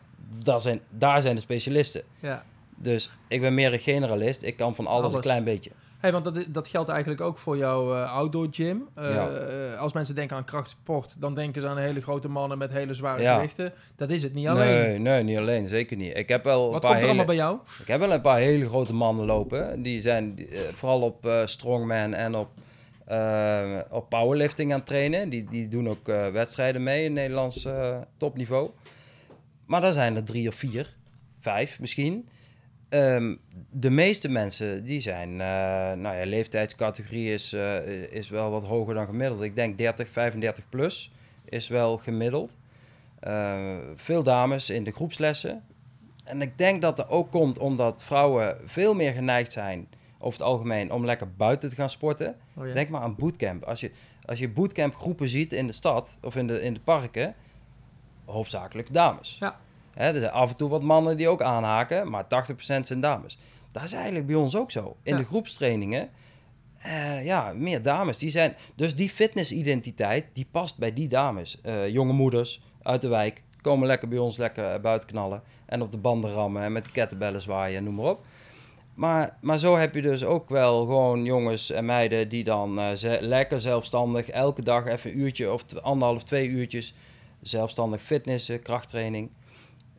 Daar zijn, daar zijn de specialisten. ja. Dus ik ben meer een generalist. Ik kan van alles, Alles. een klein beetje. Hey, want dat, dat geldt eigenlijk ook voor jouw eh, outdoor gym. Eh, Ja. eh, als mensen denken aan krachtsport, dan denken ze aan hele grote mannen met hele zware Ja. gewichten. Dat is het niet alleen. Nee, nee, niet alleen. Zeker niet. Ik heb wel een Wat paar komt er hele... allemaal bij jou? Ik heb wel een paar hele grote mannen lopen. Die zijn die, vooral op strongman en op, op powerlifting aan het trainen. Die, die doen ook wedstrijden mee in Nederlands topniveau. Maar daar zijn er drie of vier, vijf misschien. Ehm, de meeste mensen die zijn, eh, nou ja, leeftijdscategorie is, eh, is wel wat hoger dan gemiddeld. Ik denk 30, 35 plus is wel gemiddeld. Eh, veel dames in de groepslessen. En ik denk dat dat ook komt omdat vrouwen veel meer geneigd zijn, over het algemeen, om lekker buiten te gaan sporten. Oh, ja. Denk maar aan bootcamp. Als je, als je bootcamp groepen ziet in de stad of in de, in de parken, hoofdzakelijk dames. Ja. Hè, er zijn af en toe wat mannen die ook aanhaken, maar 80% zijn dames. Dat is eigenlijk bij ons ook zo. In Ja. de groepstrainingen, eh, ja, meer dames. Die zijn, dus die fitnessidentiteit, die past bij die dames. Eh, jonge moeders uit de wijk komen lekker bij ons lekker eh, buiten knallen. En op de banden rammen en met de kettenbellen zwaaien, noem maar op. Maar, maar zo heb je dus ook wel gewoon jongens en meiden die dan ze- lekker zelfstandig elke dag even een uurtje of anderhalf, twee uurtjes zelfstandig fitnessen, krachttraining.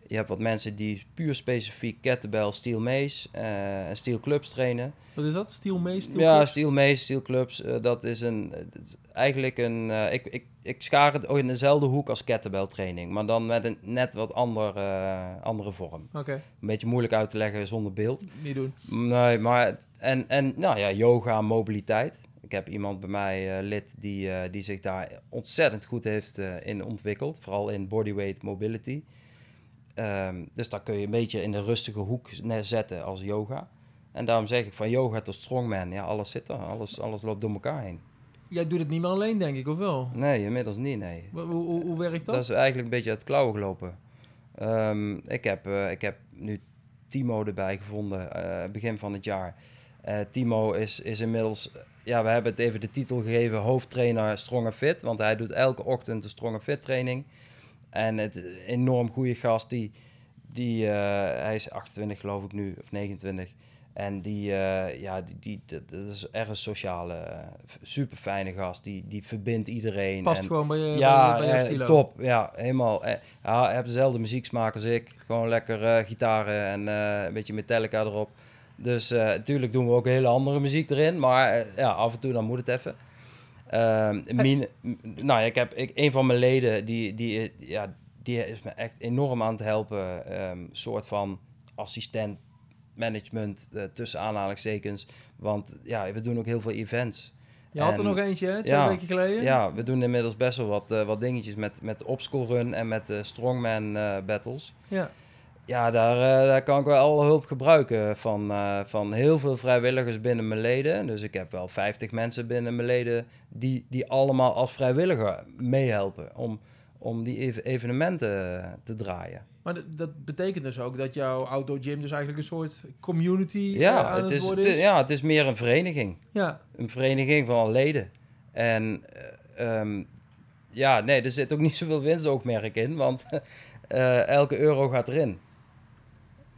Je hebt wat mensen die puur specifiek kettlebell, steel mace eh, en steel clubs trainen. Wat is dat? Steel Mace? Steel ja, Clubs? steel mace, steel clubs, eh, dat is een, is eigenlijk een, eh, ik, ik, ik schaar het in dezelfde hoek als kettlebell training, maar dan met een net wat ander, eh, andere vorm. Oké, Een beetje moeilijk uit te leggen zonder beeld. niet doen. Nee, maar en, en nou ja, yoga, mobiliteit. Ik heb iemand bij mij, lid, die, die zich daar ontzettend goed heeft in ontwikkeld. Vooral in bodyweight mobility. Ehm, dus daar kun je een beetje in de rustige hoek neerzetten als yoga. En daarom zeg ik van yoga tot strongman. Ja, alles zit er. Alles, alles loopt door elkaar heen. Jij doet het niet meer alleen, denk ik, of wel? Nee, inmiddels niet, nee. Hoe, hoe, hoe werkt dat? Dat is eigenlijk een beetje uit het klauwen gelopen. Ehm, ik, heb, eh, ik heb nu Timo erbij gevonden, eh, begin van het jaar. Eh, Timo is, is inmiddels, ja, we hebben het even de titel gegeven, hoofdtrainer Strong Fit. Want hij doet elke ochtend de Strong Fit training. En het enorm goede gast, die, die, eh, hij is 28 geloof ik nu, of 29. En die, eh, ja, die, die, dat, dat is erg een sociale, super fijne gast. Die, die verbindt iedereen. Past en, gewoon bij je, ja, bij, je- bij jouw eh, stilo. top. Ja, helemaal. Eh, ja, hij heeft dezelfde muzieksmaak als ik. Gewoon lekker eh, gitaren en eh, een beetje Metallica erop. Dus eh natuurlijk doen we ook hele andere muziek erin. Maar eh, ja, af en toe dan moet het even. Ehm, nou ik heb ik, een van mijn leden, die, die, ja, die is me echt enorm aan het helpen. ehm soort van assistent management eh, tussen aanhalingstekens. Want ja, we doen ook heel veel events. Je had er nog eentje, hè, twee ja, weken geleden. Ja, we doen inmiddels best wel wat, eh, wat dingetjes met, met obstacle run en met eh, strongman battles. Ja. Ja, daar, eh, daar kan ik wel alle hulp gebruiken van, eh, van heel veel vrijwilligers binnen mijn leden. Dus ik heb wel 50 mensen binnen mijn leden die, die allemaal als vrijwilliger meehelpen om, om die ev- evenementen te draaien. Maar dat, betekent dus ook dat jouw outdoor gym dus eigenlijk een soort community eh, Ja, aan het het, is, worden het- is. ja, het is meer een vereniging. ja. Een vereniging van leden. En eh, ehm, ja, nee, er zit ook niet zoveel winstoogmerk in, want elke euro gaat erin.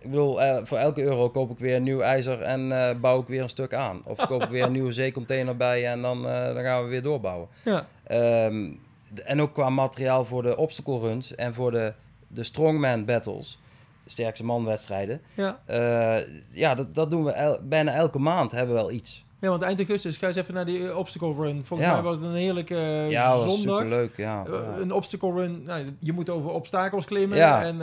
Ik bedoel, eh, voor elke euro koop ik weer een nieuw ijzer en eh, bouw ik weer een stuk aan. Of koop ik weer een nieuwe zeecontainer bij en dan, eh, dan gaan we weer doorbouwen. Ja. Ehm, d- en ook qua materiaal voor de obstacle runs en voor de, de strongman battles, de sterkste manwedstrijden. Ja. Eh, ja, dat, dat doen we el- bijna elke maand hebben we wel iets. Ja, want eind augustus ga eens even naar die eh, obstacle run. Volgens Ja. mij was het een heerlijke eh, ja, was zondag. superleuk. Ja, Eh, ja. Een obstacle run, nou, je moet over obstakels klimmen Ja. en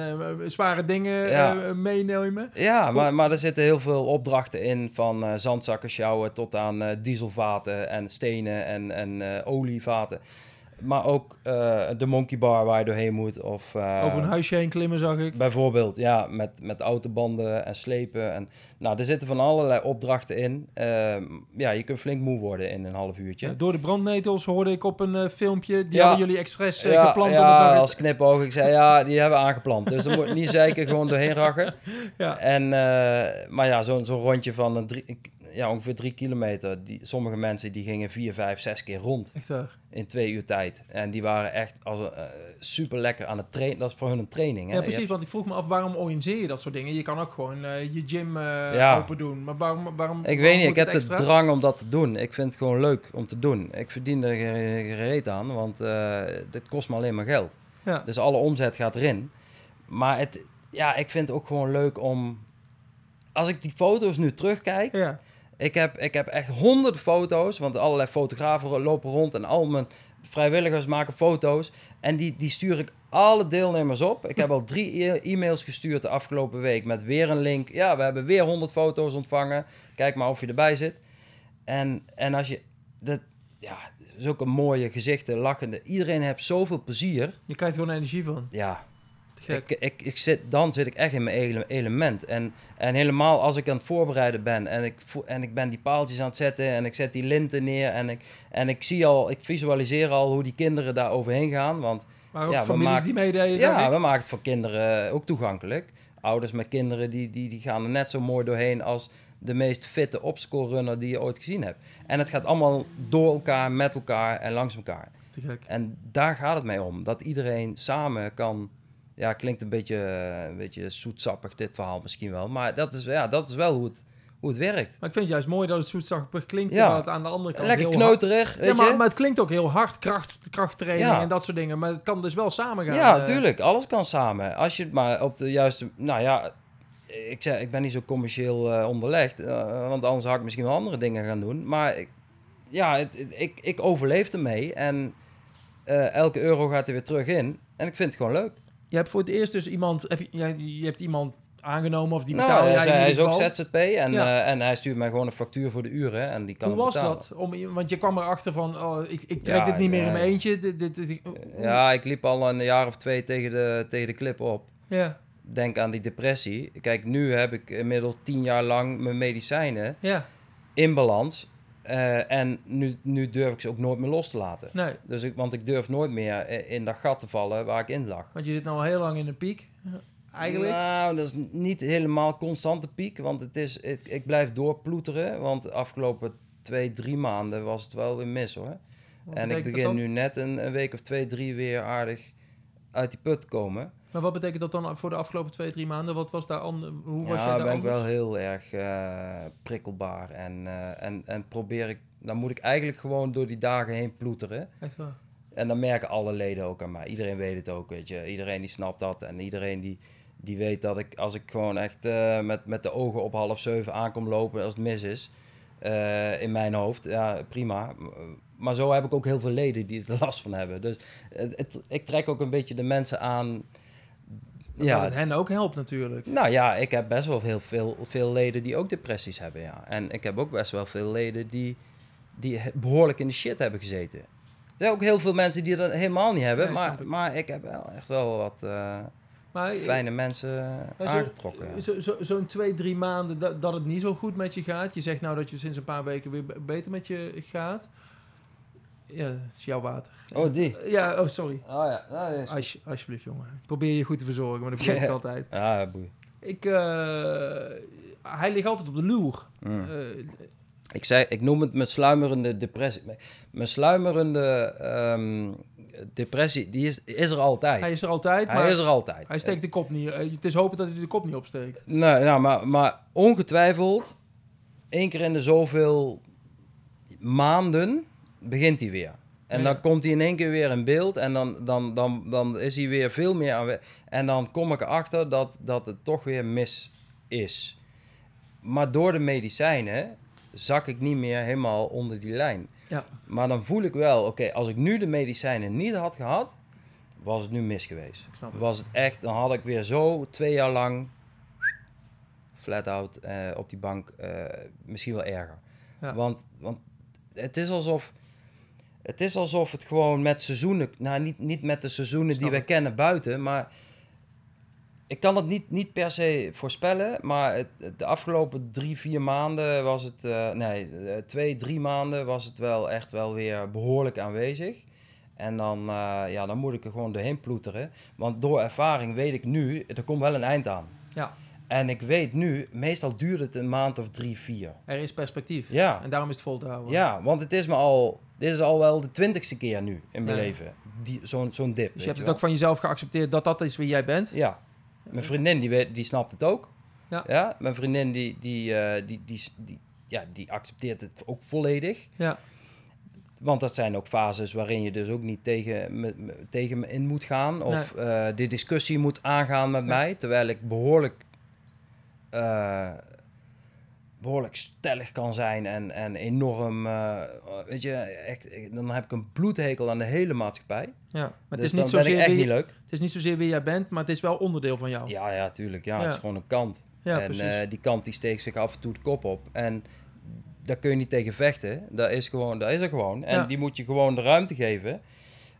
zware dingen meenemen. Ja, maar, maar er zitten heel veel opdrachten in, van zandzakken sjouwen tot aan dieselvaten en stenen en, en olievaten. Maar ook eh, de monkey bar waar je doorheen moet. Of, eh, over een huisje heen klimmen, zag ik. Bijvoorbeeld, ja, met, met autobanden en slepen. En, nou, er zitten van allerlei opdrachten in. Ehm, ja, je kunt flink moe worden in een half uurtje. Ja, door de brandnetels hoorde ik op een eh, filmpje. Die Ja. hadden jullie expres geplant ja, het als knipoog. Ik zei, ja, die hebben we aangeplant. Dus dan moet niet zeiken, gewoon doorheen rachen. Ja. En, maar ja, zo'n zo'n rondje van een drie, ja, ongeveer drie kilometer. Die, sommige mensen die gingen vier, vijf, zes keer rond Echt waar. in twee uur tijd. En die waren echt als, een, eh, super lekker aan het trainen. Dat is voor hun een training. Hè? Ja, precies. Want ik vroeg me af, waarom organiseer je dat soort dingen? Je kan ook gewoon eh, je gym eh, Ja. open doen. Maar waarom, waarom Ik waarom weet niet, ik heb de drang om dat te doen. Ik vind het gewoon leuk om te doen. Ik verdien er ge- gereed aan, want dit kost me alleen maar geld. Ja. Dus alle omzet gaat erin. Maar het, ja, ik vind het ook gewoon leuk om... Als ik die foto's nu terugkijk... Ja. Ik heb, ik heb echt honderden foto's, want allerlei fotografen lopen rond en al mijn vrijwilligers maken foto's. En die, die stuur ik alle deelnemers op. Ik heb al drie e- e-mails gestuurd de afgelopen week met weer een link. Ja, we hebben weer 100 foto's ontvangen. Kijk maar of je erbij zit. En, en als je... Dat, ja, zulke mooie gezichten, lachende. Iedereen heeft zoveel plezier. Je krijgt er gewoon energie van. Ja, gek. ik, ik, ik zit, dan zit ik echt in mijn ele- element. En, en helemaal als ik aan het voorbereiden ben en ik, en ik ben die paaltjes aan het zetten en ik zet die linten neer en ik, en ik zie al, ik visualiseer al hoe die kinderen daar overheen gaan. Want Maar ook Ja, families maken- die meededen, ja, we maken het voor kinderen ook toegankelijk. Ouders met kinderen die, die, die gaan er net zo mooi doorheen als de meest fitte runner die je ooit gezien hebt. En het gaat allemaal door elkaar, met elkaar en langs elkaar. Te gek. En daar gaat het mee om. Dat iedereen samen kan. Ja, klinkt een beetje, eh, een beetje zoetsappig dit verhaal misschien wel. Maar dat is, ja, dat is wel hoe het, hoe het werkt. Maar ik vind het juist mooi dat het zoetsappig klinkt. Ja. Het aan de andere kant Lekker heel hard... kneuterig, weet Ja, maar, je? maar het klinkt ook heel hard. Kracht, krachttraining Ja. en dat soort dingen. Maar het kan dus wel samen gaan. ja, eh. tuurlijk. Alles kan samen. Als je het maar op de juiste... Nou ja, ik, zeg, ik ben niet zo commercieel eh, onderlegd. want anders had ik misschien wel andere dingen gaan doen. Maar ik, ja, het, het- ik, ik overleef ermee. En elke euro gaat er weer terug in. En ik vind het gewoon leuk. Je hebt voor het eerst dus iemand... Heb je, ja, je hebt iemand aangenomen of die Nou, betaal hij, jij zei, in hij ieder is ook. ZZP en, Ja. eh, en hij stuurt mij gewoon een factuur voor de uren en die kan Hoe was dat? Om, want je kwam erachter van, oh, ik, ik trek Ja, dit niet meer ja. in mijn eentje. Dit, dit, dit- Ja, ik liep al een jaar of twee tegen de, tegen de clip op. ja, Denk aan die depressie. Kijk, nu heb ik inmiddels tien jaar lang mijn medicijnen ja, in balans. Eh, en nu, nu durf ik ze ook nooit meer los te laten. nee. Dus ik, want ik durf nooit meer in dat gat te vallen waar ik in lag. Want je zit nou al heel lang in een piek. Eigenlijk. Nou, dat is niet helemaal constante piek. Want het is, ik, ik blijf doorploeteren. Want de afgelopen twee, drie maanden was het wel weer mis hoor. Wat En ik begin nu net een, een week of twee, drie weer aardig uit die put te komen. Maar wat betekent dat dan voor de afgelopen twee, drie maanden? Wat was daar anders? Hoe was jij daar ben ik anders? wel heel erg eh, prikkelbaar. En, eh, en, en probeer ik, dan moet ik eigenlijk gewoon door die dagen heen ploeteren. Echt waar. En dan merken alle leden ook aan mij. Iedereen weet het ook, weet je. Iedereen die snapt dat. En iedereen die, die weet dat ik, als ik gewoon echt eh, met, met de ogen op half zeven aankom lopen als het mis is... in mijn hoofd. Ja, prima. Maar zo heb ik ook heel veel leden die er last van hebben. Dus het, het- ik trek ook een beetje de mensen aan. Ja. Ja, het hen ook helpt natuurlijk. nou ja, ik heb best wel heel veel, veel leden die ook depressies hebben, ja. En ik heb ook best wel veel leden die, die behoorlijk in de shit hebben gezeten. Er zijn ook heel veel mensen die dat helemaal niet hebben, Nee, maar, ik. maar ik heb wel echt wel wat Maar fijne mensen zo- aangetrokken. zo- zo- Zo'n twee, drie maanden dat, dat het niet zo goed met je gaat. Je zegt nou dat je sinds een paar weken weer be- beter met je gaat. Ja, het is jouw water. Oh, die? Ja, oh sorry. Oh ja, nou, is... Alsjeblieft, jongen. Ik probeer je goed te verzorgen, maar dat vergeet ik altijd. Ja, boei. Ik, eh, hij ligt altijd op de loer. Mm. Eh, Ik, zei, ik noem het mijn sluimerende depressie. Mijn sluimerende ehm, depressie, die is, is er altijd. hij is er altijd, Hij maar is er altijd. hij steekt de kop niet. eh, Het is hopen dat hij de kop niet opsteekt. Nee, nou, maar, maar ongetwijfeld, één keer in de zoveel maanden begint hij weer. En Ja. dan komt hij in één keer weer in beeld en dan, dan, dan, dan is hij weer veel meer aanwezig. En dan kom ik erachter dat, dat het toch weer mis is. Maar door de medicijnen zak ik niet meer helemaal onder die lijn. Ja. Maar dan voel ik wel, oké, als ik nu de medicijnen niet had gehad, was het nu mis geweest. Ik snap het. Was het echt, dan had ik weer zo twee jaar lang flat out eh, op die bank, eh, misschien wel erger. Ja. Want, want het is alsof het is alsof het gewoon met seizoenen, nou niet, niet met de seizoenen die ik. kennen buiten, maar ik kan het niet, niet per se voorspellen, maar het, de afgelopen drie, vier maanden was het, eh, nee, eh, twee, drie maanden was het wel echt wel weer behoorlijk aanwezig. En dan, eh, ja, dan moet ik er gewoon doorheen ploeteren. Want door ervaring weet ik nu, er komt wel een eind aan. Ja, En ik weet nu, meestal duurt het een maand of drie, vier. er is perspectief. Ja, En daarom is het vol te houden. ja want het is me al, dit is al wel de twintigste keer nu in mijn Ja. leven. Die, zo'n, zo'n dip. Dus je hebt het wel. ook van jezelf geaccepteerd dat dat is wie jij bent. Ja. Mijn vriendin, die, die snapt het ook. Ja. Mijn vriendin, die, die, eh, die, die, die, ja, die accepteert het ook volledig. Ja, Want dat zijn ook fases waarin je dus ook niet tegen me, me- tegen me in moet gaan. Of eh, de discussie moet aangaan met Ja. mij. Terwijl ik behoorlijk, eh, behoorlijk stellig kan zijn. En, en enorm, eh, weet je, echt, dan heb ik een bloedhekel aan de hele maatschappij. ja. Maar het, Dus is niet zozeer echt wie, niet leuk. het is niet zozeer wie jij bent, maar het is wel onderdeel van jou. Ja, ja, tuurlijk. Ja, Ja. het is gewoon een kant. Ja, en precies. eh, die kant die steekt zich af en toe de kop op. En daar kun je niet tegen vechten. Dat is, gewoon, dat is er gewoon. En Ja. die moet je gewoon de ruimte geven.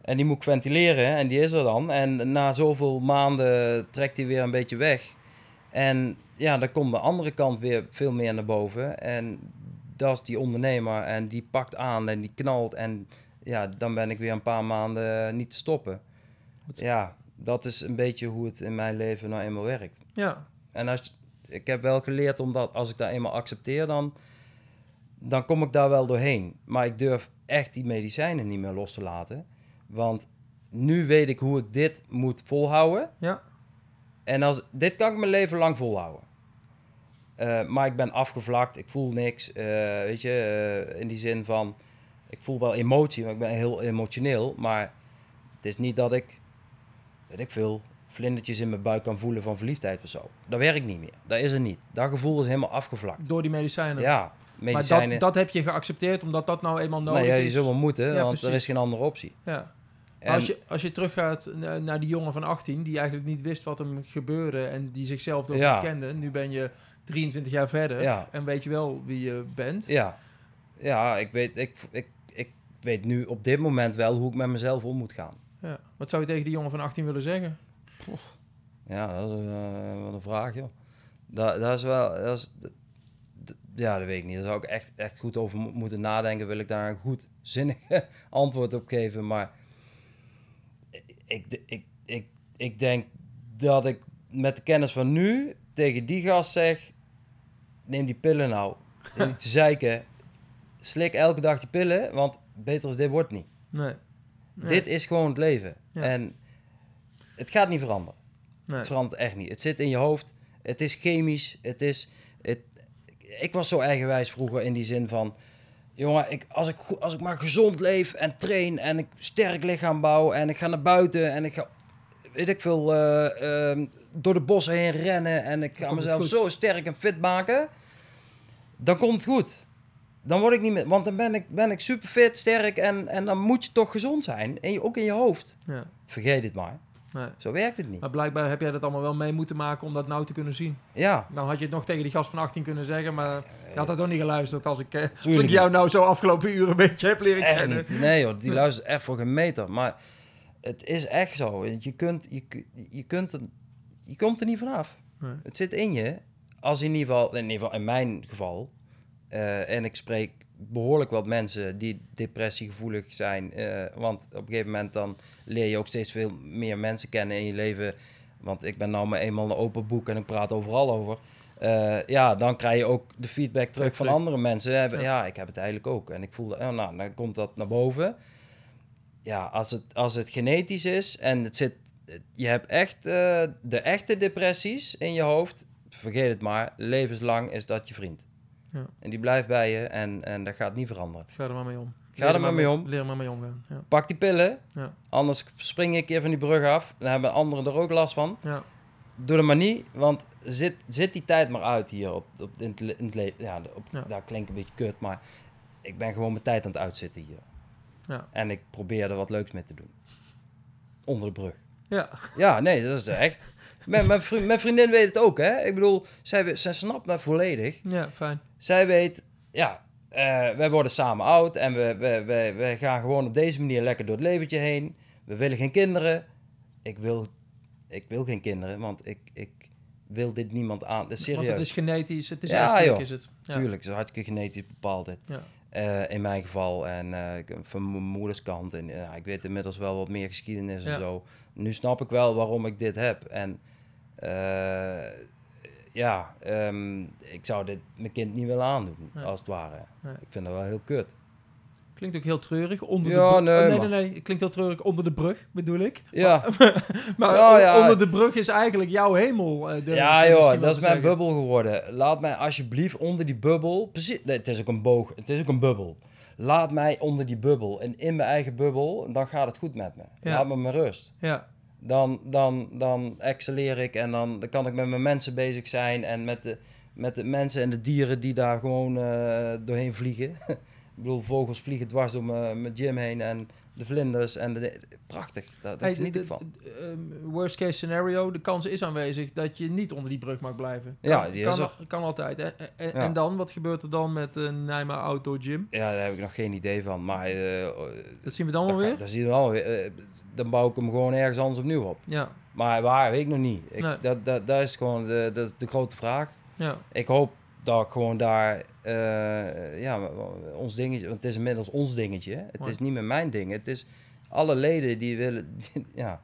En die moet ik ventileren. En die is er dan. En na zoveel maanden trekt hij weer een beetje weg. En ja, dan komt de andere kant weer veel meer naar boven. En dat is die ondernemer. En die pakt aan en die knalt. En ja, dan ben ik weer een paar maanden niet te stoppen. Wat- Ja, dat is een beetje hoe het in mijn leven nou eenmaal werkt. ja. En als, ik heb wel geleerd omdat als ik dat eenmaal accepteer, dan, dan kom ik daar wel doorheen. Maar ik durf echt die medicijnen niet meer los te laten. Want nu weet ik hoe ik dit moet volhouden. Ja. En als, dit kan ik mijn leven lang volhouden. Eh, maar ik ben afgevlakt, ik voel niks. eh, weet je, eh, in die zin van, ik voel wel emotie, maar ik ben heel emotioneel. Maar het is niet dat ik, weet ik veel, vlindertjes in mijn buik kan voelen van verliefdheid of zo. Dat werkt niet meer. Dat is er niet. Dat gevoel is helemaal afgevlakt. Door die medicijnen. Ja, maar medicijnen. dat, dat heb je geaccepteerd omdat dat nou eenmaal nodig nou ja, je is. zult wel moeten, Ja, want er is geen andere optie. Ja. En, als, je, als je teruggaat na- naar die jongen van 18, die eigenlijk niet wist wat hem gebeurde en die zichzelf ook Ja. niet kende. Nu ben je 23 jaar verder Ja. en weet je wel wie je bent. Ja, ja ik, weet, ik, ik, ik weet nu op dit moment wel hoe ik met mezelf om moet gaan. Ja. Wat zou je tegen die jongen van 18 willen zeggen? Ja, dat is eh, wat een vraag, joh. Dat, dat is wel... Dat is, ja, dat weet ik niet. Daar zou ik echt, echt goed over mo- moeten nadenken. Wil ik daar een goed, zinnig antwoord op geven. Maar ik, ik, ik, ik, denk dat ik met de kennis van nu tegen die gast zeg... Neem die pillen nou. Niet te zeiken. Slik elke dag die pillen, want beter als dit wordt niet. Nee. Nee. Dit is gewoon het leven. Ja. En het gaat niet veranderen. Nee. Het verandert echt niet. Het zit in je hoofd. Het is chemisch. Het is. Het, ik was zo eigenwijs vroeger in die zin van. Jongen, ik, als, ik, als ik maar gezond leef en train en ik sterk lichaam bouw en ik ga naar buiten en ik ga, weet ik veel, eh, ehm, door de bossen heen rennen en ik ga mezelf zo sterk en fit maken, dan komt het goed. Dan word ik niet meer... Want dan ben ik, ben ik super fit, sterk en, en dan moet je toch gezond zijn. En je, ook in je hoofd. Ja. Vergeet het maar. Nee. Zo werkt het niet. Maar blijkbaar heb jij dat allemaal wel mee moeten maken om dat nou te kunnen zien. Ja, Dan had je het nog tegen die gast van 18 kunnen zeggen, maar je had dat ook niet geluisterd als ik, eh, als ik jou nou zo afgelopen uren een beetje heb leren echt kennen. niet. Nee joh, die luistert echt voor geen meter. Maar het is echt zo. Je, kunt, je, je, kunt er, je komt er niet vanaf. Nee. Het zit in je. Als in ieder geval, in, ieder geval in mijn geval, eh, en ik spreek behoorlijk wat mensen die depressiegevoelig zijn. eh, want op een gegeven moment dan leer je ook steeds veel meer mensen kennen in je leven. Want ik ben nou maar eenmaal een open boek en ik praat overal over. Eh, ja, dan krijg je ook de feedback terug van andere mensen. Ja. ja. ik heb het eigenlijk ook. En ik voelde, oh, nou, dan komt dat naar boven. Ja, als het, als het genetisch is en het zit, je hebt echt eh, de echte depressies in je hoofd, vergeet het maar, levenslang is dat je vriend. Ja. En die blijft bij je en, en dat gaat niet veranderen. Ga er maar mee om. Ga er maar mee om. Leer er maar mee omgaan. Ja. Pak die pillen, Ja. anders spring je een keer van die brug af. Dan hebben anderen er ook last van. Ja. Doe dat maar niet, want zit, zit die tijd maar uit hier op, op, in het, in. Ja, op, Ja. dat klinkt een beetje kut, maar ik ben gewoon mijn tijd aan het uitzitten hier. Ja. En ik probeer er wat leuks mee te doen. Onder de brug. Ja. Ja, nee, dat is echt. Mijn, mijn, vriend, mijn vriendin weet het ook, hè. Ik bedoel, zij, zij snapt me volledig. ja, fijn. Zij weet, ja, eh, wij worden samen oud en we, we, we, we gaan gewoon op deze manier lekker door het leventje heen. We willen geen kinderen. Ik wil, ik wil geen kinderen, want ik, ik wil dit niemand aan. Dat is serieus. Want het is genetisch, het is Ja, joh. is het. Ja. Tuurlijk, zo hartstikke genetisch bepaald dit. Ja. Eh, in mijn geval en eh, van mijn moeders kant. En ja, ik weet inmiddels wel wat meer geschiedenis en zo. Nu snap ik wel waarom ik dit heb. En ja, ehm, ik zou dit mijn kind niet willen aandoen, Nee. als het ware. Nee. Ik vind dat wel heel kut. Klinkt ook heel treurig. Onder Ja, de brug. nee, oh, nee, nee, nee. Het klinkt heel treurig. Onder de brug, bedoel ik. Ja, Maar Ja, on- ja. onder de brug is eigenlijk jouw hemel. eh, ja joh, dat is mijn zeggen. bubbel geworden. Laat mij alsjeblieft onder die bubbel... Precies, nee, het is ook een boog, het is ook een bubbel. Laat mij onder die bubbel en in mijn eigen bubbel, dan gaat het goed met me. Laat me mijn rust. Ja, dan, dan, dan excelleer ik en dan, dan kan ik met mijn mensen bezig zijn en met de, met de mensen en de dieren die daar gewoon eh, doorheen vliegen. ik bedoel, vogels vliegen dwars door mijn gym heen en de vlinders en de, prachtig, daar, daar Hey, geniet de- ik van. de- ehm, worst case scenario, de kans is aanwezig dat je niet onder die brug mag blijven. Ja, Kan, die kan, kan altijd. En, en, Ja. en dan, wat gebeurt er dan met de Nijma Outdoor Gym? Ja, daar heb ik nog geen idee van, maar eh, Dat zien we dan wel weer. dat zie je dan alweer. Eh, dan bouw ik hem gewoon ergens anders opnieuw op. Ja, Maar waar, weet ik nog niet. Ik, Nee. dat, dat, dat is gewoon de, is de grote vraag. ja, ik hoop dat ik gewoon daar, eh, ja, ons dingetje, want het is inmiddels ons dingetje. Het is niet meer mijn ding. Het is alle leden die willen, ja.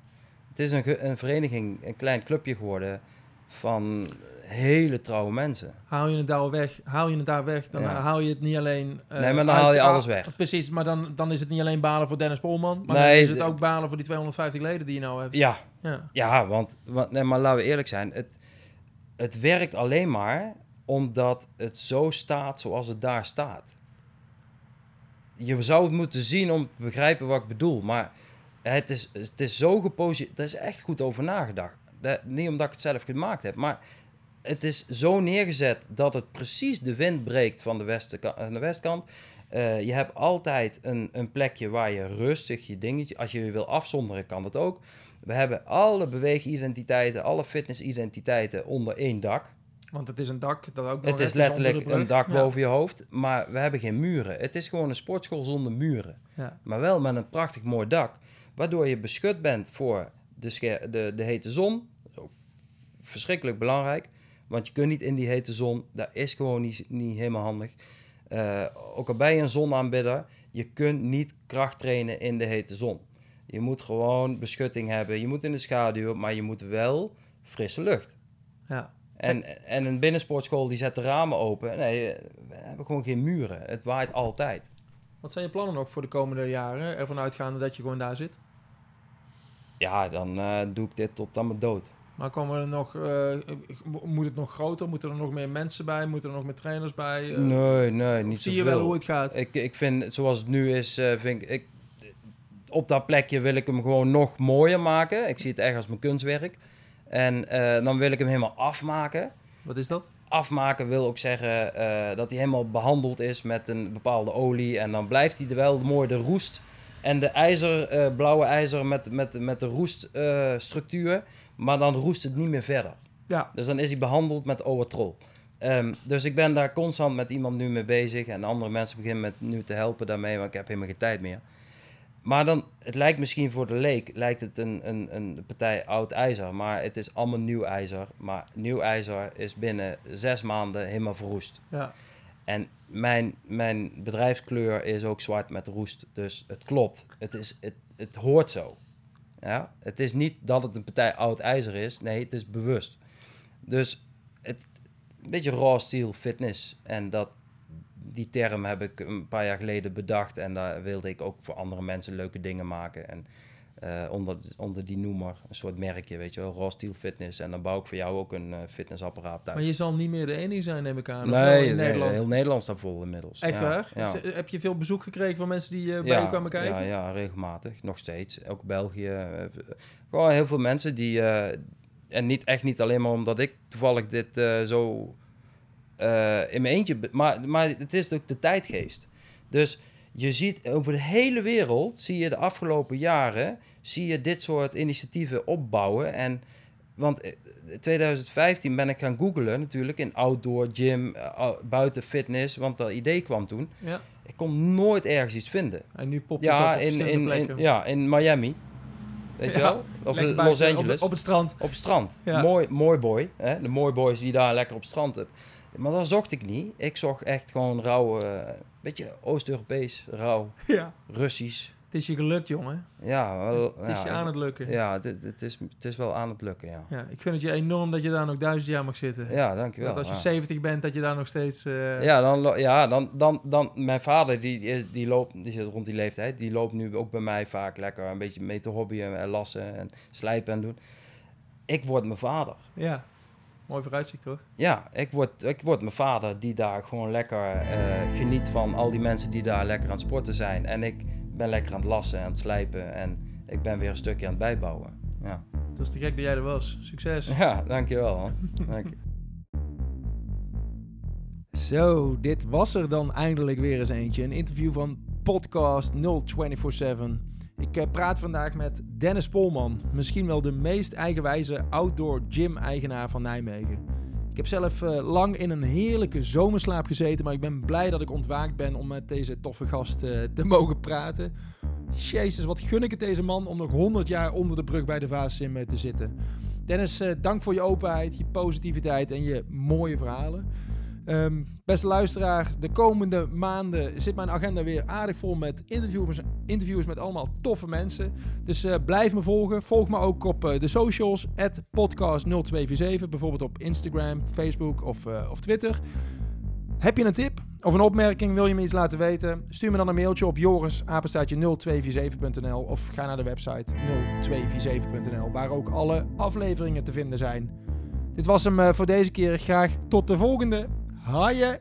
Het is een, een vereniging, een klein clubje geworden van hele trouwe mensen. haal je het daar weg, haal je het daar weg, dan Ja. haal je het niet alleen... eh, Nee, maar dan haal je alles weg. Precies, maar dan, dan is het niet alleen balen voor Dennis Polman, maar Nee, dan is het ook balen voor die 250 leden die je nou hebt. Ja, Ja, ja want, want nee, maar laten we eerlijk zijn. Het, het werkt alleen maar omdat het zo staat zoals het daar staat. Je zou het moeten zien om te begrijpen wat ik bedoel, maar het is, het is zo gepositioneerd. Er is echt goed over nagedacht. Dat, niet omdat ik het zelf gemaakt heb, maar het is zo neergezet dat het precies de wind breekt van de, aan de westkant. Eh, je hebt altijd een, een plekje waar je rustig je dingetje... Als je je wil afzonderen, kan dat ook. We hebben alle beweegidentiteiten, alle fitnessidentiteiten onder één dak. Want het is een dak dat ook Het is letterlijk een dak Ja. boven je hoofd, maar we hebben geen muren. Het is gewoon een sportschool zonder muren. Ja. Maar wel met een prachtig mooi dak. Waardoor je beschut bent voor de, de, de hete zon. Verschrikkelijk belangrijk. Want je kunt niet in die hete zon. Dat is gewoon niet, niet helemaal handig. Eh, ook al ben je een zonaanbidder. Je kunt niet kracht trainen in de hete zon. Je moet gewoon beschutting hebben. Je moet in de schaduw. Maar je moet wel frisse lucht. Ja. En, en een binnensportschool die zet de ramen open. Nee, we hebben gewoon geen muren. Het waait altijd. Wat zijn je plannen nog voor de komende jaren? Ervan uitgaande dat je gewoon daar zit. Ja, dan eh, doe ik dit tot aan mijn dood. Maar komen er nog, eh, moet het nog groter? Moeten er nog meer mensen bij? Moeten er nog meer trainers bij? Eh, nee, nee, niet zie je wel hoe het gaat? Ik, ik vind, zoals het nu is, vind ik, ik... Op dat plekje wil ik hem gewoon nog mooier maken. Ik zie het echt als mijn kunstwerk. En eh, dan wil ik hem helemaal afmaken. Wat is dat? afmaken wil ook zeggen eh, dat hij helemaal behandeld is met een bepaalde olie. En dan blijft hij er wel mooi de roest en de ijzer, eh, blauwe ijzer met, met, met de roeststructuur. maar dan roest het niet meer verder. Ja. Dus dan is hij behandeld met Owatrol. Ehm dus ik ben daar constant met iemand nu mee bezig. En andere mensen beginnen met nu te helpen daarmee, want ik heb helemaal geen tijd meer. Maar dan, het lijkt misschien voor de leek, lijkt het een, een, een partij oud ijzer. Maar het is allemaal nieuw ijzer. Maar nieuw ijzer is binnen zes maanden helemaal verroest. Ja. En mijn, mijn bedrijfskleur is ook zwart met roest. Dus het klopt. Het, is, het, het hoort zo. Ja? Het is niet dat het een partij oud ijzer is. Nee, het is bewust. Dus het, een beetje raw steel fitness. En dat, die term heb ik een paar jaar geleden bedacht. En daar wilde ik ook voor andere mensen leuke dingen maken. En eh, onder, onder die noemer, een soort merkje, weet je wel, raw steel fitness. En dan bouw ik voor jou ook een eh, fitnessapparaat thuis. Maar je zal niet meer de enige zijn, neem ik aan. Nee, in nee, Nederland. heel Nederland staat vol inmiddels. Echt Ja, waar? Ja. Heb je veel bezoek gekregen van mensen die eh, bij je kwamen kijken? Ja, ja, regelmatig. Nog steeds. Ook België. Gewoon heel veel mensen die... en niet, echt niet alleen maar omdat ik toevallig dit zo eh, in mijn eentje... Maar, maar het is ook de tijdgeest. Dus je ziet over de hele wereld... zie je de afgelopen jaren... zie je dit soort initiatieven opbouwen. En... Want eh, 2015 ben ik gaan googlen natuurlijk in outdoor, gym, eh, buiten fitness, want dat idee kwam toen. Ja. Ik kon nooit ergens iets vinden. En nu popt het Ja, op, op in, in, in, ja, in Miami. Weet je wel? Of Los buiten, Angeles. Op, Op, op het strand. het strand. Ja. Mooi, mooi boy. Hè? De mooi boys die daar lekker op het strand hebben. Maar dat zocht ik niet. Ik zocht echt gewoon rauw, eh beetje Oost-Europees, rauw, Ja. Russisch. Het is je gelukt, jongen. Ja, wel, Het is ja, je aan het lukken. Ja, het, het, is, het is wel aan het lukken, ja. Ja, ik vind het je enorm dat je daar nog duizend jaar mag zitten. Ja, dankjewel. dat als je ja. 70 bent, dat je daar nog steeds... eh, Ja, dan, ja dan, dan, dan, mijn vader, die, is- die loopt, die zit rond die leeftijd, die loopt nu ook bij mij vaak lekker een beetje mee te hobbyen en lassen en slijpen en doen. Ik word mijn vader. ja. Mooi vooruitzicht, toch? Ja, ik word, ik word mijn vader die daar gewoon lekker eh, geniet van al die mensen die daar lekker aan het sporten zijn. En ik ben lekker aan het lassen en aan het slijpen en ik ben weer een stukje aan het bijbouwen. Ja, Het is te gek dat jij er was. Succes. ja dankjewel man. Dank je. Zo, dit was er dan eindelijk weer eens eentje. Een interview van podcast 0247. Ik eh, praat vandaag met Dennis Polman. Misschien wel de meest eigenwijze outdoor gym-eigenaar van Nijmegen. Ik heb zelf eh, lang in een heerlijke zomerslaap gezeten, maar ik ben blij dat ik ontwaakt ben om met deze toffe gast eh, te mogen praten. Jezus, wat gun ik het deze man om nog 100 jaar onder de brug bij de Vaassim te zitten. Dennis, dank voor je openheid, je positiviteit en je mooie verhalen. Ehm, beste luisteraar, de komende maanden zit mijn agenda weer aardig vol met interviews, interviews met allemaal toffe mensen. Dus eh, blijf me volgen. Volg me ook op eh, de socials, podcast0247, bijvoorbeeld op Instagram, Facebook of, eh, of Twitter. Heb je een tip of een opmerking, wil je me iets laten weten? Stuur me dan een mailtje op joris-0247.nl of ga naar de website 0247.nl, waar ook alle afleveringen te vinden zijn. Dit was hem voor deze keer. Graag tot de volgende. Haaien!